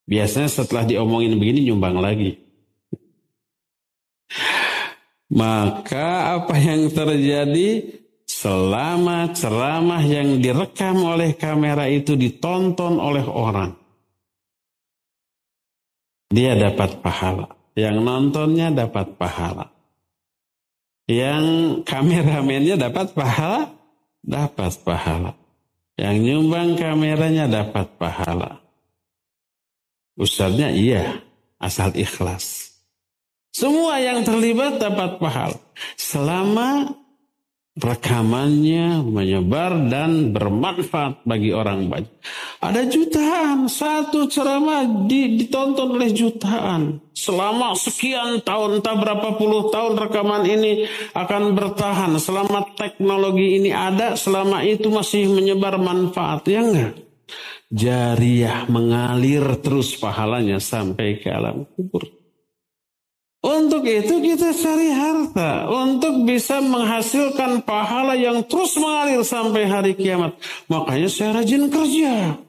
Biasanya setelah diomongin begini nyumbang lagi. [LAUGHS] Maka apa yang terjadi selama ceramah yang direkam oleh kamera itu ditonton oleh orang. Dia dapat pahala. Yang nontonnya dapat pahala. Yang kameramennya dapat pahala, dapat pahala. Yang nyumbang kameranya dapat pahala. Ustaznya iya, asal ikhlas. Semua yang terlibat dapat pahala. Selama rekamannya menyebar dan bermanfaat bagi orang banyak. Ada jutaan, satu ceramah ditonton oleh jutaan. Selama sekian tahun, entah berapa puluh tahun rekaman ini akan bertahan. Selama teknologi ini ada, selama itu masih menyebar manfaat. Ya enggak? jariah mengalir terus pahalanya sampai ke alam kubur. Untuk itu kita cari harta. Untuk bisa menghasilkan pahala yang terus mengalir sampai hari kiamat. Makanya saya rajin kerja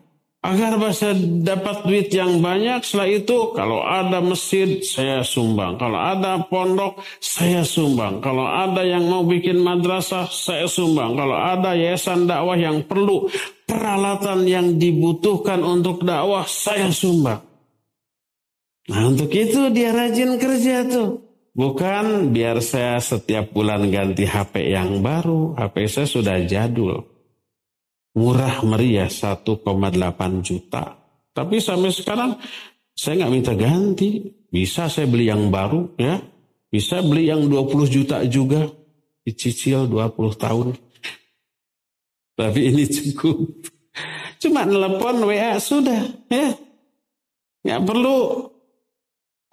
agar bisa dapat duit yang banyak. Setelah itu kalau ada masjid saya sumbang. Kalau ada pondok saya sumbang. Kalau ada yang mau bikin madrasah saya sumbang. Kalau ada yayasan dakwah yang perlu peralatan yang dibutuhkan untuk dakwah saya sumbang. Nah untuk itu dia rajin kerja tuh. Bukan biar saya setiap bulan ganti HP yang baru. HP saya sudah jadul murah meriah 1,8 juta. Tapi sampai sekarang saya nggak minta ganti. Bisa saya beli yang baru ya. Bisa beli yang 20 juta juga. Dicicil 20 tahun. Tapi ini cukup. Cuma telepon WA sudah ya. Nggak perlu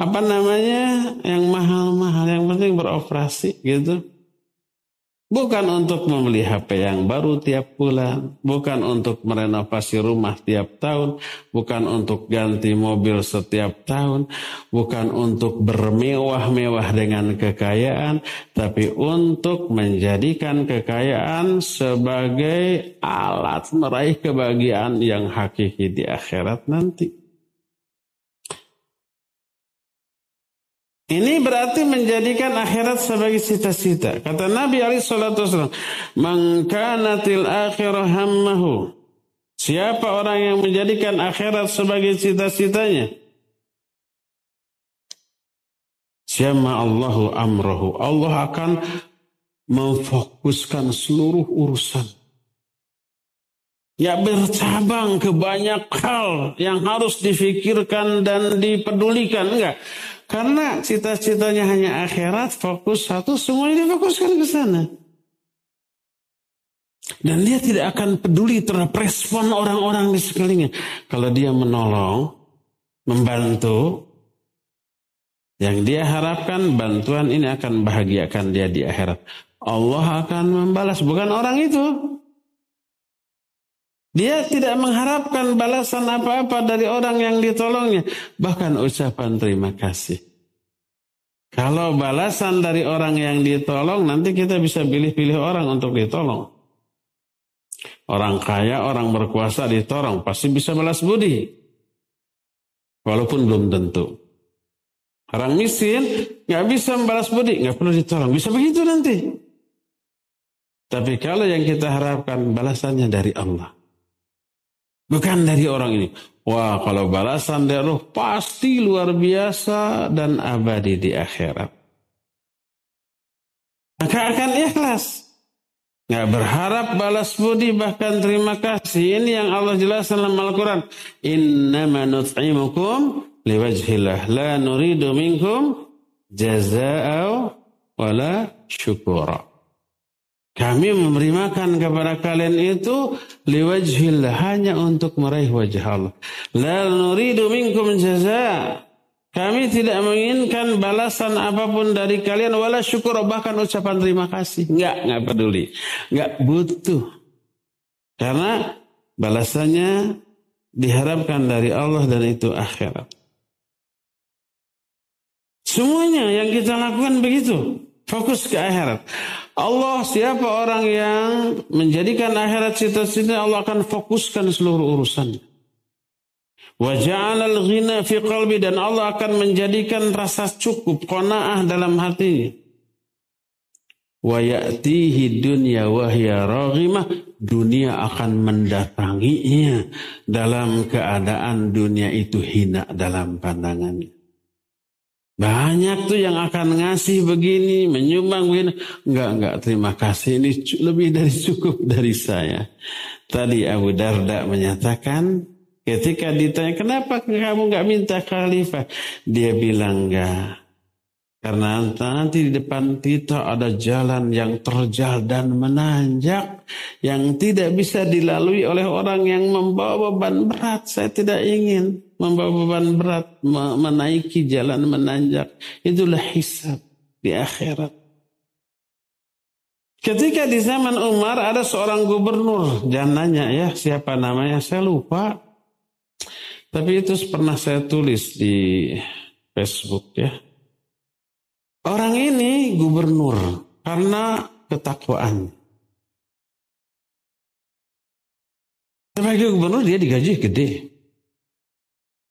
apa namanya yang mahal-mahal. Yang penting beroperasi gitu. Bukan untuk membeli HP yang baru tiap bulan, bukan untuk merenovasi rumah tiap tahun, bukan untuk ganti mobil setiap tahun, bukan untuk bermewah-mewah dengan kekayaan, tapi untuk menjadikan kekayaan sebagai alat meraih kebahagiaan yang hakiki di akhirat nanti. Ini berarti menjadikan akhirat sebagai cita-cita. Kata Nabi alaihi salatu wasallam, "Man kanatil akhirah hammahu." Siapa orang yang menjadikan akhirat sebagai cita-citanya? Siapa Allahu amrahu. Allah akan memfokuskan seluruh urusan. Ya bercabang ke banyak hal yang harus difikirkan dan dipedulikan. Enggak. Karena cita-citanya hanya akhirat, fokus satu, semuanya difokuskan ke sana. Dan dia tidak akan peduli terhadap respon orang-orang di sekelilingnya. Kalau dia menolong, membantu, yang dia harapkan bantuan ini akan bahagiakan dia di akhirat. Allah akan membalas, bukan orang itu. Dia tidak mengharapkan balasan apa-apa dari orang yang ditolongnya. Bahkan ucapan terima kasih. Kalau balasan dari orang yang ditolong, nanti kita bisa pilih-pilih orang untuk ditolong. Orang kaya, orang berkuasa ditolong, pasti bisa balas budi. Walaupun belum tentu. Orang miskin nggak bisa membalas budi, nggak perlu ditolong. Bisa begitu nanti. Tapi kalau yang kita harapkan balasannya dari Allah. Bukan dari orang ini. Wah kalau balasan dari roh pasti luar biasa dan abadi di akhirat. Maka akan ikhlas. Nggak berharap balas budi bahkan terima kasih. Ini yang Allah jelaskan dalam Al-Quran. Innama nut'imukum liwajhillah. La nuridu minkum jaza'au wala syukura. Kami memberi makan kepada kalian itu liwajhillah hanya untuk meraih wajah Allah. La nuridu minkum jaza. Kami tidak menginginkan balasan apa pun dari kalian wala syukur bahkan ucapan terima kasih. Enggak, enggak peduli. Enggak butuh. Karena balasannya diharapkan dari Allah dan itu akhirat. Semuanya yang kita lakukan begitu. Fokus ke akhirat. Allah siapa orang yang menjadikan akhirat cita-cita Allah akan fokuskan seluruh urusan. Wa ja'alal ghina fi qalbi dan Allah akan menjadikan rasa cukup qanaah dalam hatinya. Wa ya'tihi dunya wa hiya dunia akan mendatanginya dalam keadaan dunia itu hina dalam pandangannya. Banyak tuh yang akan ngasih begini, menyumbang begini. Enggak, enggak, terima kasih. Ini lebih dari [LAUGHS] cukup dari saya. Tadi Abu Darda menyatakan, ketika ditanya, kenapa kamu enggak minta khalifah? Dia bilang, enggak. Karena nanti di depan kita ada jalan yang terjal dan menanjak yang tidak bisa dilalui oleh orang yang membawa beban berat. Saya tidak ingin membawa beban berat menaiki jalan menanjak. Itulah hisab di akhirat. Ketika di zaman Umar ada seorang gubernur, jangan nanya ya siapa namanya, saya lupa. Tapi itu pernah saya tulis di Facebook ya Orang ini gubernur karena ketakwaan. Sebagai gubernur dia digaji gede.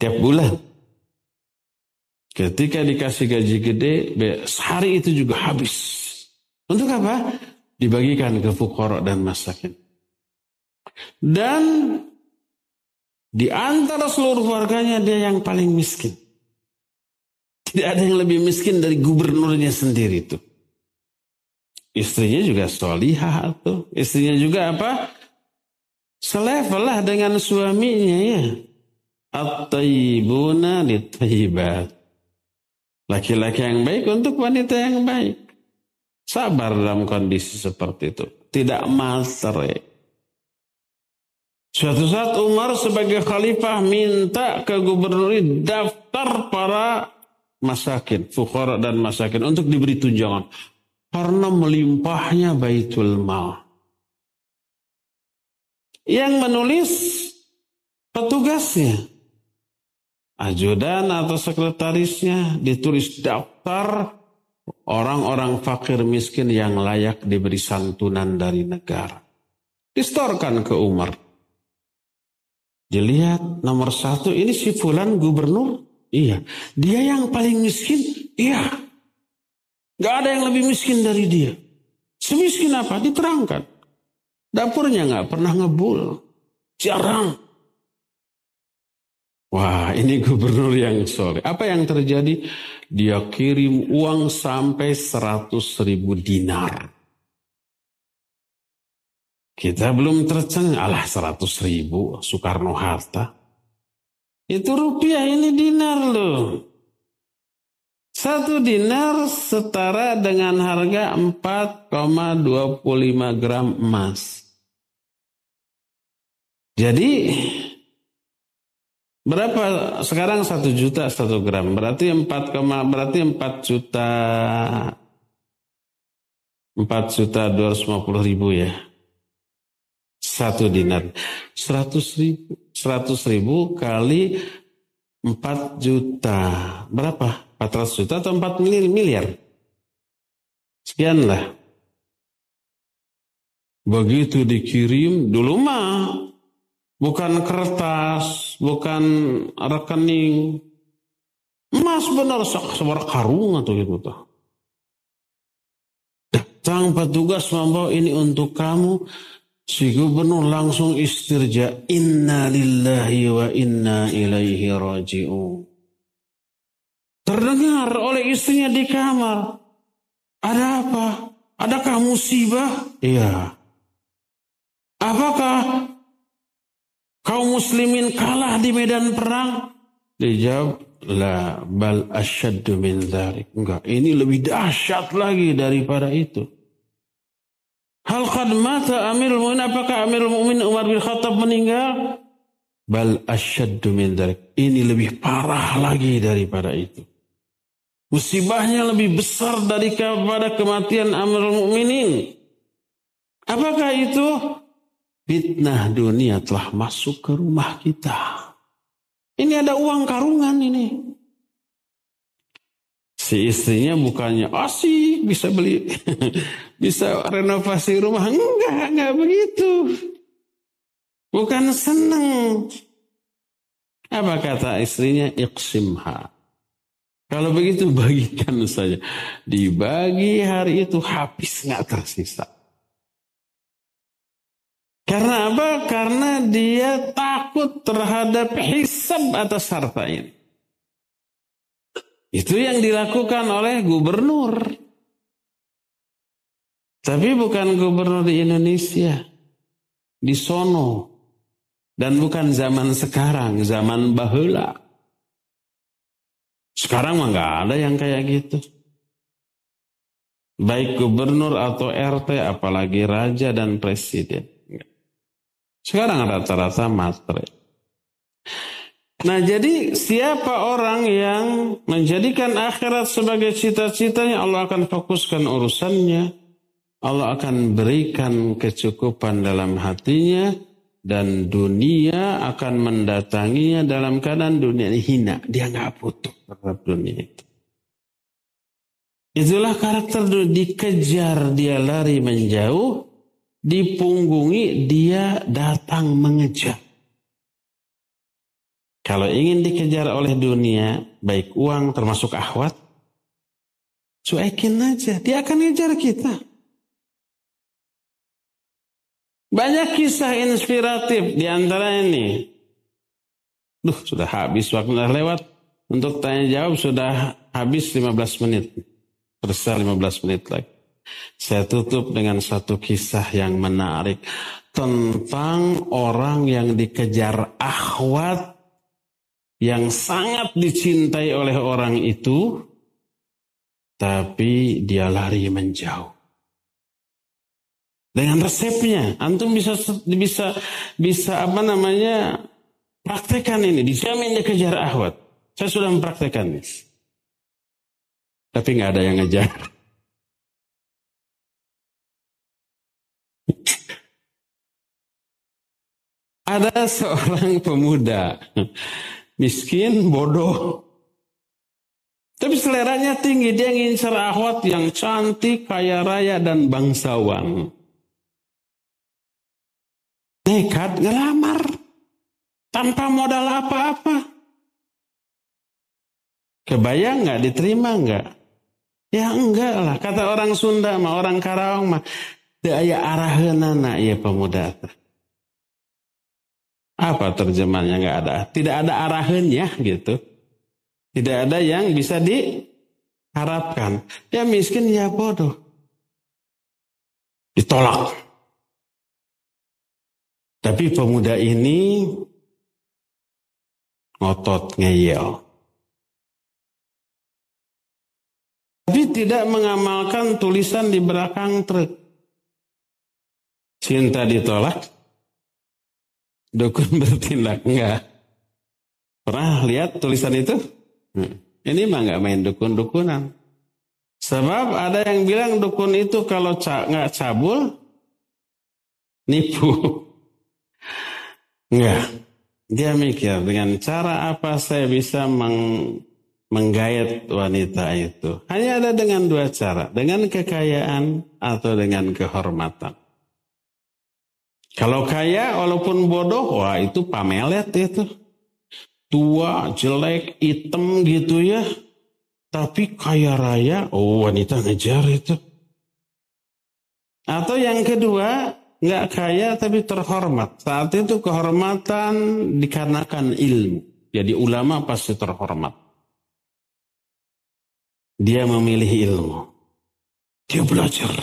Tiap bulan. Ketika dikasih gaji gede, sehari itu juga habis. Untuk apa? Dibagikan ke fukara dan masakin. Dan di antara seluruh warganya dia yang paling miskin. Tidak ada yang lebih miskin dari gubernurnya sendiri itu. Istrinya juga solihah tuh. Istrinya juga apa? Selevel lah dengan suaminya ya. At-tayyibuna litayyibat. Laki-laki yang baik untuk wanita yang baik. Sabar dalam kondisi seperti itu. Tidak masre. Suatu saat Umar sebagai khalifah minta ke gubernur daftar para masakin, fukhara dan masakin untuk diberi tunjangan karena melimpahnya baitul mal. Yang menulis petugasnya, ajudan atau sekretarisnya ditulis daftar orang-orang fakir miskin yang layak diberi santunan dari negara. Distorkan ke Umar. Dilihat nomor satu ini si Fulan gubernur Iya. Dia yang paling miskin? Iya. Gak ada yang lebih miskin dari dia. Semiskin apa? Diterangkan. Dapurnya gak pernah ngebul. Jarang. Wah ini gubernur yang sore. Apa yang terjadi? Dia kirim uang sampai 100 ribu dinar. Kita belum tercengang. Alah 100 ribu Soekarno Hatta. Itu rupiah ini dinar loh. Satu dinar setara dengan harga 4,25 gram emas. Jadi berapa sekarang satu juta satu gram berarti 4, berarti 4 juta 4 juta 250 ribu ya satu dinar. Seratus ribu. Seratus ribu kali 4 juta. Berapa? 400 juta atau 4 miliar? miliar? Sekian lah. Begitu dikirim, dulu mah bukan kertas, bukan rekening. Emas benar sebar karung atau gitu tuh. Datang petugas membawa ini untuk kamu. Si gubernur langsung istirja. Inna lillahi wa inna ilaihi raji'un. Terdengar oleh istrinya di kamar. Ada apa? Adakah musibah? Iya. Apakah kaum muslimin kalah di medan perang? Dijawab, la bal asyaddu min dhalik. Enggak, ini lebih dahsyat lagi daripada itu. Hal qad mata Amirul Mu'min apakah Amirul Mu'min Umar bin Khattab meninggal? Bal asyaddu min dhalik. Ini lebih parah lagi daripada itu. Musibahnya lebih besar daripada kematian Amirul Mukminin. Apakah itu? Fitnah dunia telah masuk ke rumah kita. Ini ada uang karungan ini. Si istrinya bukannya, oh sih bisa beli, [LAUGHS] bisa renovasi rumah. Enggak, enggak begitu. Bukan senang. Apa kata istrinya? Iqsimha. Kalau begitu bagikan saja. Dibagi hari itu habis nggak tersisa. Karena apa? Karena dia takut terhadap hisab atas harta ini. Itu yang dilakukan oleh gubernur. Tapi bukan gubernur di Indonesia. Di sono. Dan bukan zaman sekarang, zaman bahula. Sekarang mah nggak ada yang kayak gitu. Baik gubernur atau RT, apalagi raja dan presiden. Sekarang rata-rata matre. Nah jadi siapa orang yang menjadikan akhirat sebagai cita-citanya Allah akan fokuskan urusannya. Allah akan berikan kecukupan dalam hatinya dan dunia akan mendatanginya dalam keadaan dunia ini hina. Dia nggak butuh terhadap dunia itu. Itulah karakter dikejar dia lari menjauh dipunggungi, dia datang mengejar. Kalau ingin dikejar oleh dunia, baik uang termasuk ahwat, cuekin aja, dia akan ngejar kita. Banyak kisah inspiratif di antara ini. Duh, sudah habis waktu sudah lewat. Untuk tanya jawab sudah habis 15 menit. Tersisa 15 menit lagi. Saya tutup dengan satu kisah yang menarik tentang orang yang dikejar akhwat yang sangat dicintai oleh orang itu tapi dia lari menjauh. Dengan resepnya, antum bisa bisa bisa apa namanya praktekkan ini, dijamin dikejar akhwat. Saya sudah mempraktekannya. Tapi nggak ada yang ngejar. [LAUGHS] Ada seorang pemuda miskin, bodoh. Tapi seleranya tinggi, dia ingin ahwat yang cantik, kaya raya, dan bangsawan. Nekat ngelamar tanpa modal apa-apa. Kebayang nggak, diterima nggak? Ya enggak lah, kata orang Sunda mah, orang Karawang mah, daya arahanana ya pemuda. Apa terjemahannya nggak ada? Tidak ada arahannya gitu. Tidak ada yang bisa diharapkan. Ya miskin ya bodoh. Ditolak. Tapi pemuda ini ngotot ngeyel. Tapi tidak mengamalkan tulisan di belakang truk. Cinta ditolak, dukun [LAUGHS] bertindak enggak. Pernah lihat tulisan itu? Hmm. Ini mah nggak main dukun-dukunan. Sebab ada yang bilang dukun itu kalau nggak cabul, nipu. [LAUGHS] Enggak. Dia mikir dengan cara apa saya bisa meng, menggayat wanita itu. Hanya ada dengan dua cara, dengan kekayaan atau dengan kehormatan. Kalau kaya walaupun bodoh, wah itu pamelet itu. Tua, jelek, hitam gitu ya. Tapi kaya raya, oh wanita ngejar itu. Atau yang kedua, nggak kaya tapi terhormat. Saat itu kehormatan dikarenakan ilmu. Jadi ulama pasti terhormat. Dia memilih ilmu. Dia belajar.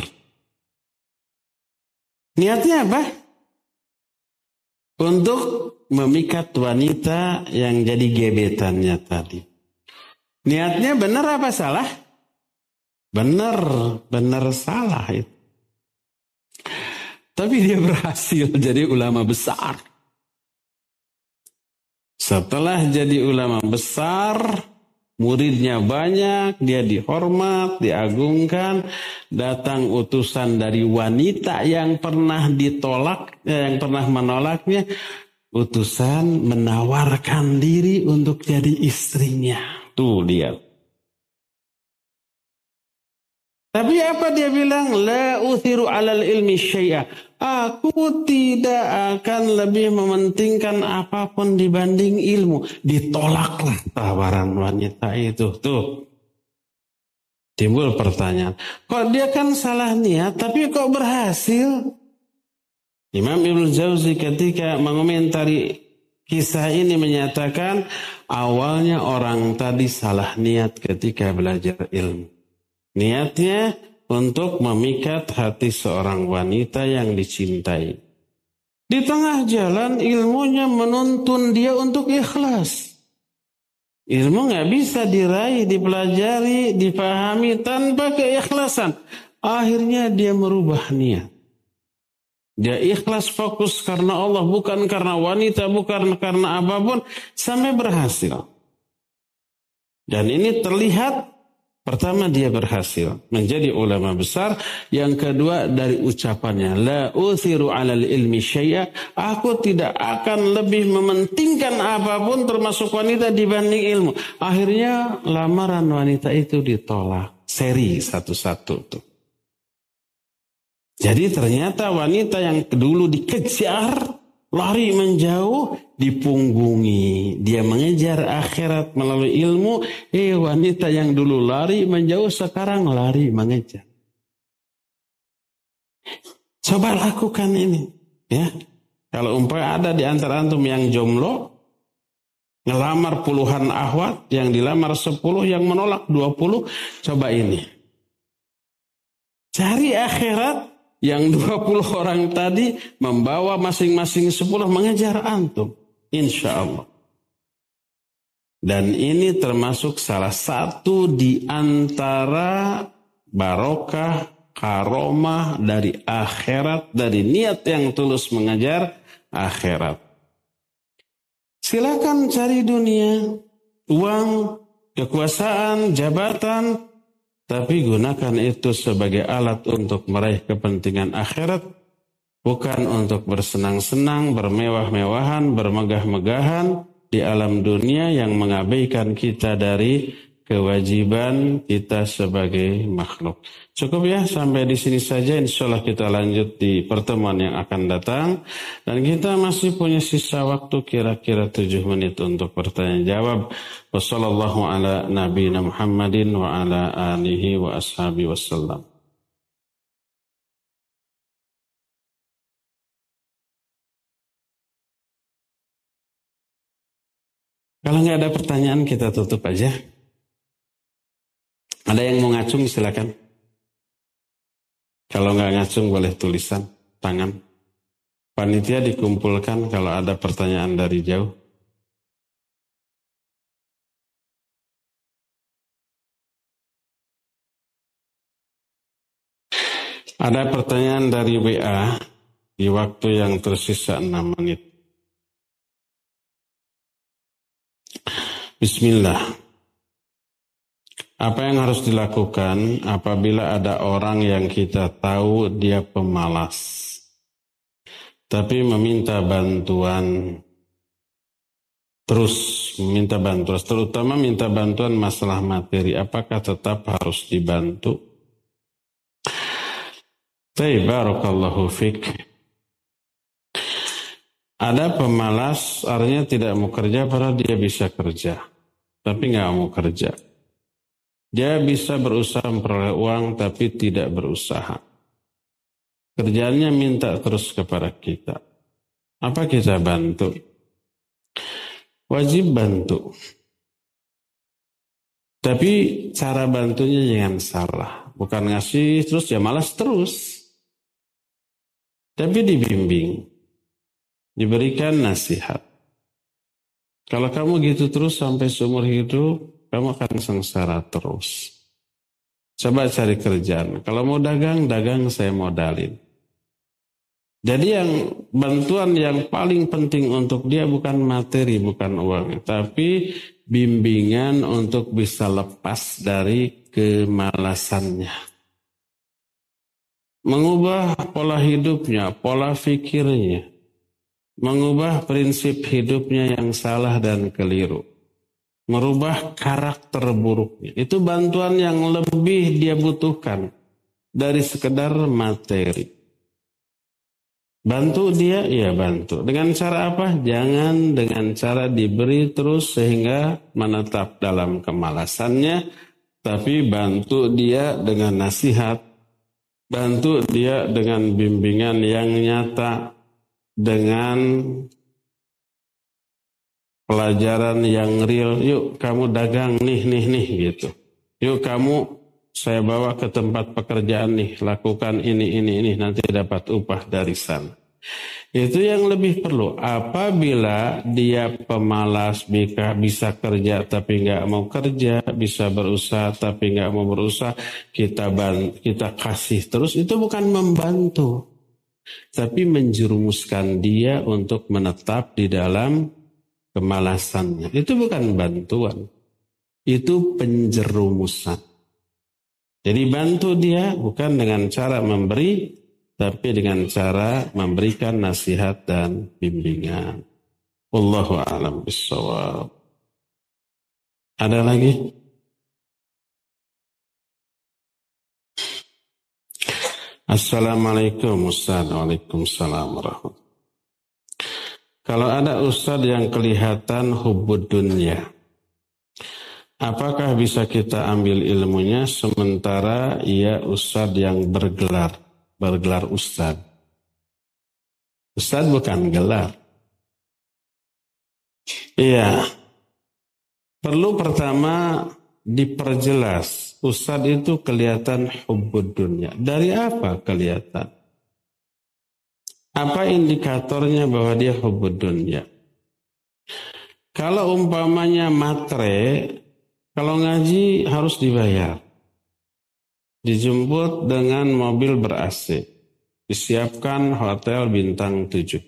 Niatnya apa? Untuk memikat wanita yang jadi gebetannya tadi. Niatnya benar apa salah? Benar, benar salah itu. Tapi dia [LAUGHS] berhasil jadi ulama besar. Setelah jadi ulama besar, muridnya banyak, dia dihormat, diagungkan, datang utusan dari wanita yang pernah ditolak, eh, yang pernah menolaknya, utusan menawarkan diri untuk jadi istrinya. Tuh lihat. Tapi apa dia bilang? La uthiru alal ilmi syai'ah. Aku tidak akan lebih mementingkan apa pun dibanding ilmu. Ditolaklah tawaran wanita itu. Tuh. Timbul pertanyaan. Kok dia kan salah niat tapi kok berhasil? Imam Ibn Jauzi ketika mengomentari kisah ini menyatakan awalnya orang tadi salah niat ketika belajar ilmu. Niatnya untuk memikat hati seorang wanita yang dicintai. Di tengah jalan ilmunya menuntun dia untuk ikhlas. Ilmu nggak bisa diraih, dipelajari, dipahami tanpa keikhlasan. Akhirnya dia merubah niat. Dia ikhlas fokus karena Allah, bukan karena wanita, bukan karena apa pun, sampai berhasil. Dan ini terlihat Pertama dia berhasil menjadi ulama besar. Yang kedua dari ucapannya. La uthiru alal ilmi syai'a. Aku tidak akan lebih mementingkan apa pun termasuk wanita dibanding ilmu. Akhirnya lamaran wanita itu ditolak. Seri satu-satu tuh. Jadi ternyata wanita yang dulu dikejar lari menjauh, dipunggungi. Dia mengejar akhirat melalui ilmu. Eh wanita yang dulu lari menjauh sekarang lari mengejar. Coba lakukan ini. Ya, Kalau umpamai ada di antara antum yang jomblo, ngelamar puluhan ahwat, yang dilamar sepuluh, yang menolak dua puluh, coba ini. Cari akhirat, yang 20 [LAUGHS] orang tadi membawa masing-masing 10 mengejar antum. Insya Allah. Dan ini termasuk salah satu di antara barokah, karomah dari akhirat, dari niat yang tulus mengejar akhirat. Silakan cari dunia, uang, kekuasaan, jabatan, tapi gunakan itu sebagai alat untuk meraih kepentingan akhirat, bukan untuk bersenang-senang, bermewah-mewahan, bermegah-megahan di alam dunia yang mengabaikan kita dari kewajiban kita sebagai makhluk. Cukup ya sampai di sini saja. Insya Allah kita lanjut di pertemuan yang akan datang. Dan kita masih punya sisa waktu kira-kira tujuh menit untuk pertanyaan jawab. Wassalamualaikum ala Nabi Muhammadin wa ala alihi wa ashabi wassalam. Kalau nggak ada pertanyaan kita tutup aja. Ada yang mau ngacung silakan. Kalau nggak ngacung boleh tulisan tangan. Panitia dikumpulkan kalau ada pertanyaan dari jauh. Ada pertanyaan dari WA di waktu yang tersisa 6 menit. Bismillah. Apa yang harus dilakukan apabila ada orang yang kita tahu dia pemalas, tapi meminta bantuan terus minta bantuan, terutama minta bantuan masalah materi, apakah tetap harus dibantu? Barakallahu fik. Ada pemalas, artinya tidak mau kerja padahal dia bisa kerja. Tapi nggak mau kerja. Dia bisa berusaha memperoleh uang tapi tidak berusaha. Kerjaannya minta terus kepada kita. Apa kita bantu? Wajib bantu. Tapi cara bantunya jangan salah. Bukan ngasih terus ya malas terus. Tapi dibimbing. Diberikan nasihat. Kalau kamu gitu terus sampai seumur hidup, kamu akan sengsara terus. Coba cari kerjaan. Kalau mau dagang, dagang saya modalin. Jadi yang bantuan yang paling penting untuk dia bukan materi, bukan uang, tapi bimbingan untuk bisa lepas dari kemalasannya. Mengubah pola hidupnya, pola fikirnya, mengubah prinsip hidupnya yang salah dan keliru, merubah karakter buruknya. Itu bantuan yang lebih dia butuhkan dari sekedar materi. Bantu dia, ya bantu. Dengan cara apa? Jangan dengan cara diberi terus sehingga menetap dalam kemalasannya, tapi bantu dia dengan nasihat, bantu dia dengan bimbingan yang nyata, dengan pelajaran yang real. Yuk kamu dagang nih, nih, nih gitu. Yuk kamu saya bawa ke tempat pekerjaan nih, lakukan ini, ini, ini, nanti dapat upah dari sana. Itu yang lebih perlu. Apabila dia pemalas, bisa, bisa kerja tapi nggak mau kerja, bisa berusaha tapi nggak mau berusaha, kita ban, kita kasih terus, itu bukan membantu, tapi menjerumuskan dia untuk menetap di dalam kemalasannya. Itu bukan bantuan, itu penjerumusan. Jadi bantu dia bukan dengan cara memberi, tapi dengan cara memberikan nasihat dan bimbingan. Wallahu a'lam bishawab. Ada lagi? Assalamualaikum Ustaz. Waalaikumsalam warahmatullahi Kalau ada Ustaz yang kelihatan hubud dunia, Apakah bisa kita ambil ilmunya sementara ia ustad yang bergelar, bergelar ustad? Ustad bukan gelar. Iya. Perlu pertama diperjelas. Ustad itu kelihatan hubud dunia. Dari apa kelihatan? Apa indikatornya bahwa dia hubud dunia? Kalau umpamanya matre, kalau ngaji harus dibayar. Dijemput dengan mobil ber-AC. Disiapkan hotel bintang 7.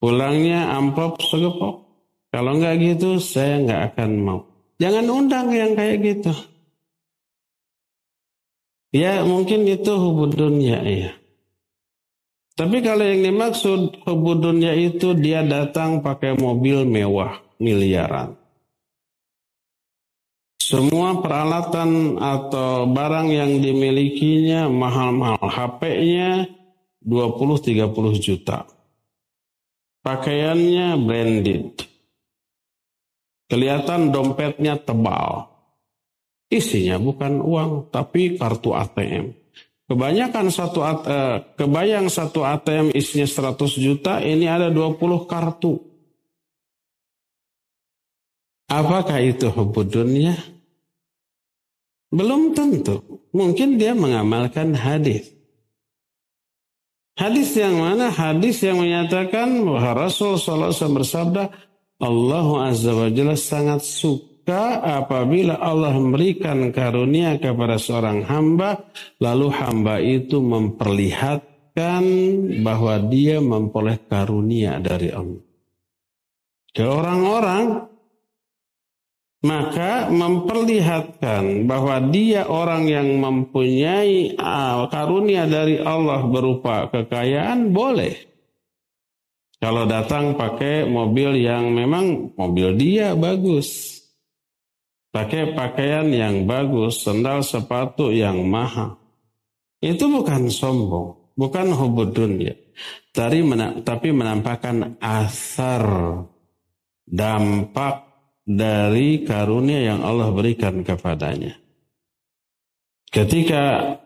Pulangnya amplop segepok. Kalau nggak gitu saya nggak akan mau. Jangan undang yang kayak gitu. Ya mungkin itu hubud dunia ya. Tapi kalau yang dimaksud hubud itu dia datang pakai mobil mewah miliaran. Semua peralatan atau barang yang dimilikinya mahal-mahal. HP-nya 20-30 juta. Pakaiannya branded. Kelihatan dompetnya tebal. Isinya bukan uang, tapi kartu ATM. Kebanyakan satu uh, kebayang satu ATM isinya 100 juta, ini ada 20 kartu. Apakah itu hubud? Belum tentu. Mungkin dia mengamalkan hadis. Hadis yang mana? Hadis yang menyatakan bahwa Rasul SAW bersabda, Allah Azza wa Jalla sangat suka apabila Allah memberikan karunia kepada seorang hamba, lalu hamba itu memperlihatkan bahwa dia memperoleh karunia dari Allah. Ke orang-orang maka memperlihatkan bahwa dia orang yang mempunyai karunia dari Allah berupa kekayaan boleh. Kalau datang pakai mobil yang memang mobil dia bagus. Pakai pakaian yang bagus, sendal sepatu yang mahal. Itu bukan sombong, bukan hubud dunia. Tapi menampakkan asar dampak dari karunia yang Allah berikan kepadanya. Ketika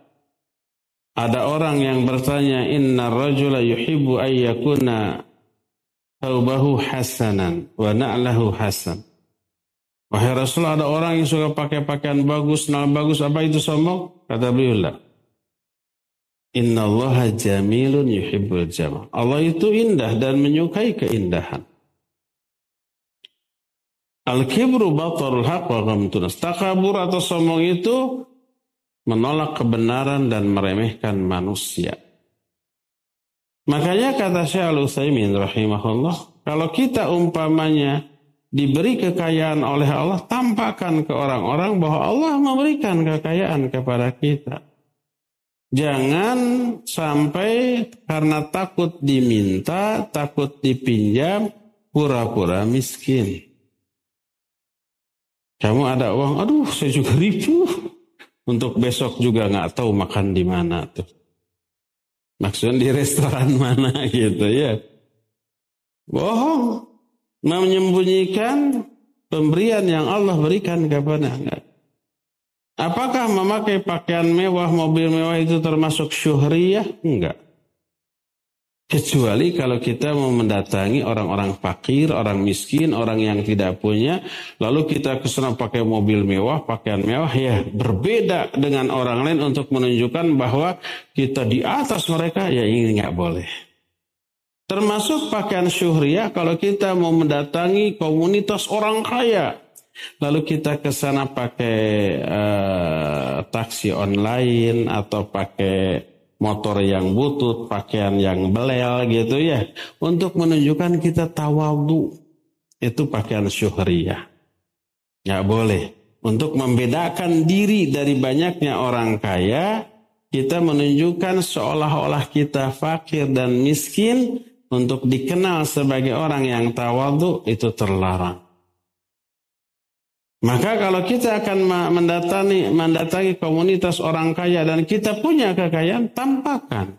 ada orang yang bertanya, Inna rajula yuhibbu ayyakuna taubahu hasanan wa na'lahu hasan. Wahai Rasul ada orang yang suka pakai pakaian bagus, nama bagus, apa itu sombong? Kata beliau, Inna Allah jamilun yuhibbul jamal. Allah itu indah dan menyukai keindahan. Al-kibru batarul haq wa ghamtunas. Takabur atau sombong itu menolak kebenaran dan meremehkan manusia. Makanya kata Syekh Al-Utsaimin rahimahullah, kalau kita umpamanya diberi kekayaan oleh Allah, tampakkan ke orang-orang bahwa Allah memberikan kekayaan kepada kita. Jangan sampai karena takut diminta, takut dipinjam, pura-pura miskin. Kamu ada uang, aduh saya juga [LAUGHS] ribu. Untuk besok juga nggak tahu makan di mana tuh. Maksudnya di restoran [LAUGHS] mana gitu ya. Bohong menyembunyikan pemberian yang Allah berikan kepada anda. Apakah memakai pakaian mewah, mobil mewah itu termasuk syuhriyah? Enggak. Kecuali kalau kita mau mendatangi orang-orang fakir, orang miskin, orang yang tidak punya, lalu kita ke sana pakai mobil mewah, pakaian mewah, ya berbeda dengan orang lain untuk menunjukkan bahwa kita di atas mereka, ya ini nggak boleh. Termasuk pakaian syuhriah kalau kita mau mendatangi komunitas orang kaya. Lalu kita ke sana pakai uh, taksi online atau pakai motor yang butut, pakaian yang belel gitu ya. Untuk menunjukkan kita tawadu. Itu pakaian syuhriah. Nggak boleh. Untuk membedakan diri dari banyaknya orang kaya, kita menunjukkan seolah-olah kita fakir dan miskin, untuk dikenal sebagai orang yang tawadu itu terlarang. Maka kalau kita akan mendatangi, mendatangi komunitas orang kaya dan kita punya kekayaan, tampakkan.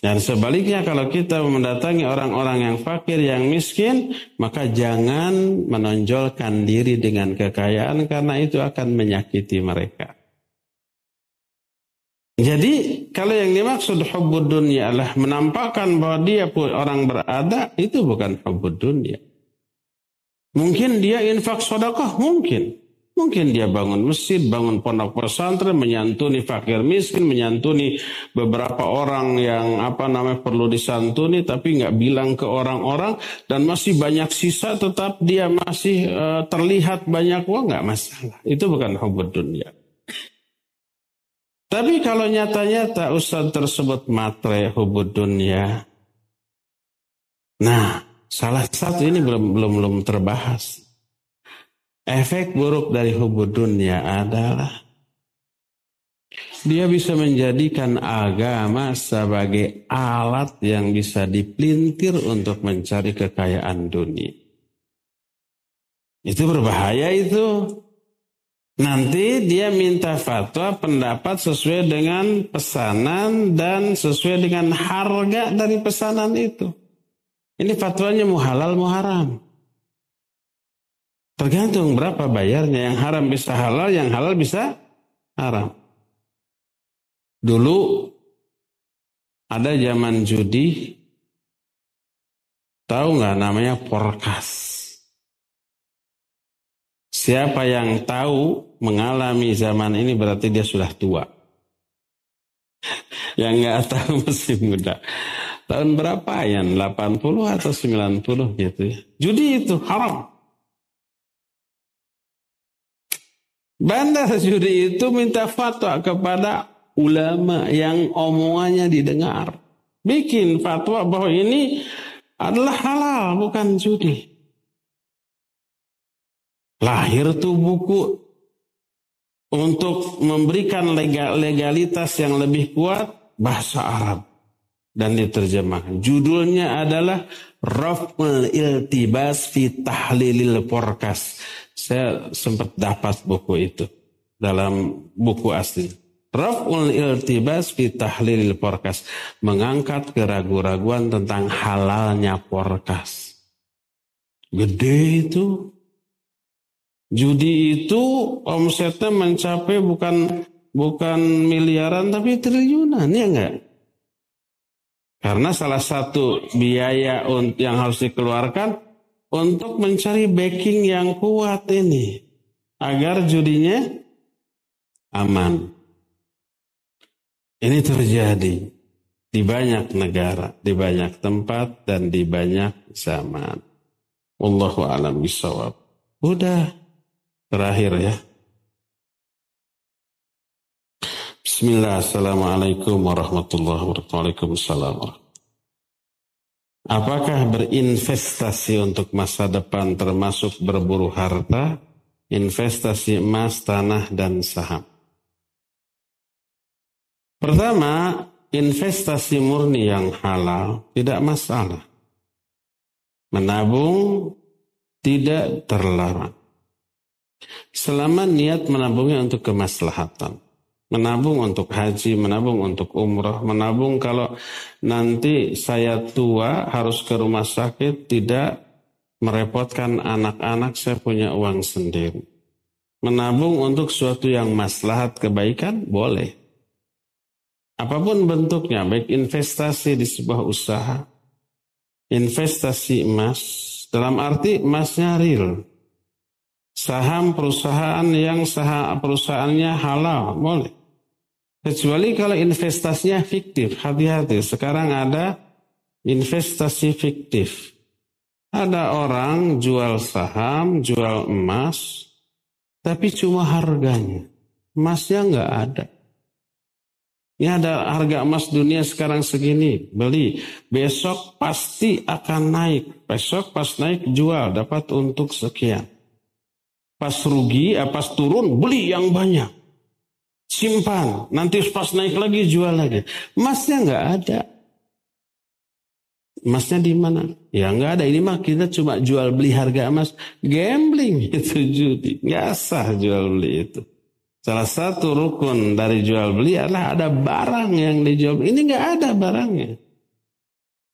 Dan sebaliknya kalau kita mendatangi orang-orang yang fakir, yang miskin, maka jangan menonjolkan diri dengan kekayaan karena itu akan menyakiti mereka. Jadi kalau yang dimaksud hubbud dunia adalah menampakkan bahwa dia pun orang berada, itu bukan hubbud dunia. Mungkin dia infak sodakoh, mungkin. Mungkin dia bangun masjid, bangun pondok pesantren, menyantuni fakir miskin, menyantuni beberapa orang yang apa namanya perlu disantuni, tapi nggak bilang ke orang-orang dan masih banyak sisa, tetap dia masih uh, terlihat banyak uang nggak masalah. Itu bukan hubud dunia. Tapi kalau nyata-nyata ustadz tersebut matre hubud dunia. Nah, salah satu ini belum belum belum terbahas. Efek buruk dari hubud dunia adalah dia bisa menjadikan agama sebagai alat yang bisa dipelintir untuk mencari kekayaan dunia. Itu berbahaya itu. Nanti dia minta fatwa pendapat sesuai dengan pesanan dan sesuai dengan harga dari pesanan itu. Ini fatwanya muhalal muharam. Tergantung berapa bayarnya. Yang haram bisa halal, yang halal bisa haram. Dulu ada zaman judi, tahu nggak namanya porkas. Siapa yang tahu mengalami zaman ini berarti dia sudah tua. [LAUGHS] yang nggak tahu masih muda. Tahun berapa ya? 80 atau 90 gitu ya. Judi itu haram. Bandar judi itu minta fatwa kepada ulama yang omongannya didengar. Bikin fatwa bahwa ini adalah halal bukan judi. Lahir tuh buku untuk memberikan legal, legalitas yang lebih kuat bahasa Arab. dan diterjemahkan. Judulnya adalah Raf'ul Iltibas fi Tahlilil Porkas. Saya sempat dapat buku itu dalam buku asli. Raf'ul Iltibas fi Tahlilil Porkas. Mengangkat keraguan-raguan tentang halalnya porkas. Gede itu. Judi itu omsetnya mencapai bukan bukan miliaran tapi triliunan ya enggak? Karena salah satu biaya yang harus dikeluarkan untuk mencari backing yang kuat ini agar judinya aman. Ini terjadi di banyak negara, di banyak tempat dan di banyak zaman. Wallahu a'lam bishawab. Udah terakhir ya. Bismillah, Assalamualaikum warahmatullahi wabarakatuh. Waalaikumsalam. Apakah berinvestasi untuk masa depan termasuk berburu harta, investasi emas, tanah, dan saham? Pertama, investasi murni yang halal tidak masalah. Menabung tidak terlarang. Selama niat menabungnya untuk kemaslahatan menabung untuk haji, menabung untuk umroh, menabung kalau nanti saya tua harus ke rumah sakit tidak merepotkan anak-anak saya punya uang sendiri. Menabung untuk suatu yang maslahat kebaikan boleh. Apa pun bentuknya, baik investasi di sebuah usaha, investasi emas, dalam arti emasnya real. Saham perusahaan yang saham perusahaannya halal, boleh. Kecuali kalau investasinya fiktif, hati-hati. Sekarang ada investasi fiktif. Ada orang jual saham, jual emas, tapi cuma harganya. Emasnya nggak ada. Ini ada harga emas dunia sekarang segini, beli. Besok pasti akan naik. Besok pas naik jual, dapat untuk sekian. Pas rugi, eh, pas turun, beli yang banyak simpan, nanti pas naik lagi jual lagi. Emasnya nggak ada. Emasnya di mana? Ya nggak ada. Ini mah kita cuma jual beli harga emas. Gambling [LAUGHS] itu judi. Nggak sah jual beli itu. Salah satu rukun dari jual beli adalah ada barang yang dijual. Ini nggak ada barangnya.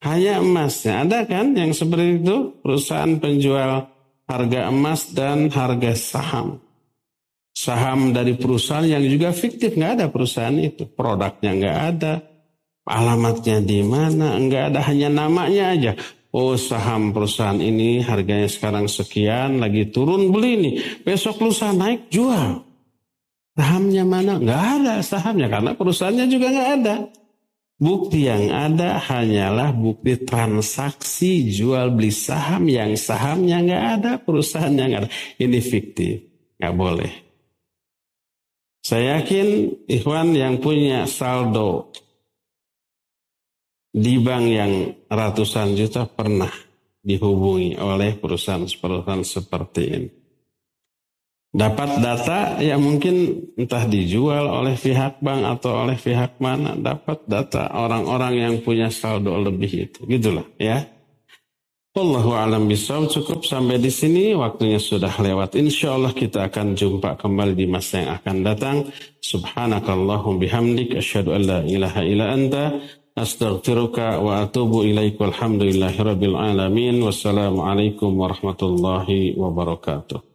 Hanya emasnya. Ada kan yang seperti itu? Perusahaan penjual harga emas dan harga saham. Saham dari perusahaan yang juga fiktif nggak ada perusahaan itu. Produknya nggak ada alamatnya di mana nggak ada hanya namanya aja. Oh saham perusahaan ini harganya sekarang sekian lagi turun beli nih. Besok lusa naik jual. Sahamnya mana? Nggak ada sahamnya karena perusahaannya juga nggak ada Bukti yang ada hanyalah bukti transaksi jual beli saham yang sahamnya nggak ada, perusahaannya nggak ada. Ini fiktif, nggak boleh. Saya yakin Ikhwan yang punya saldo di bank yang ratusan juta pernah dihubungi oleh perusahaan-perusahaan seperti ini. Dapat data yang mungkin entah dijual oleh pihak bank atau oleh pihak mana. Dapat data orang-orang yang punya saldo lebih itu. Gitulah ya. Wallahu alam bisawab cukup sampai di sini waktunya sudah lewat. Insya Allah kita akan jumpa kembali di masa yang akan datang. Subhanakallahum bihamdik asyhadu an la ilaha illa anta astaghfiruka wa atubu ilaik walhamdulillahi rabbil alamin. Wassalamualaikum warahmatullahi wabarakatuh.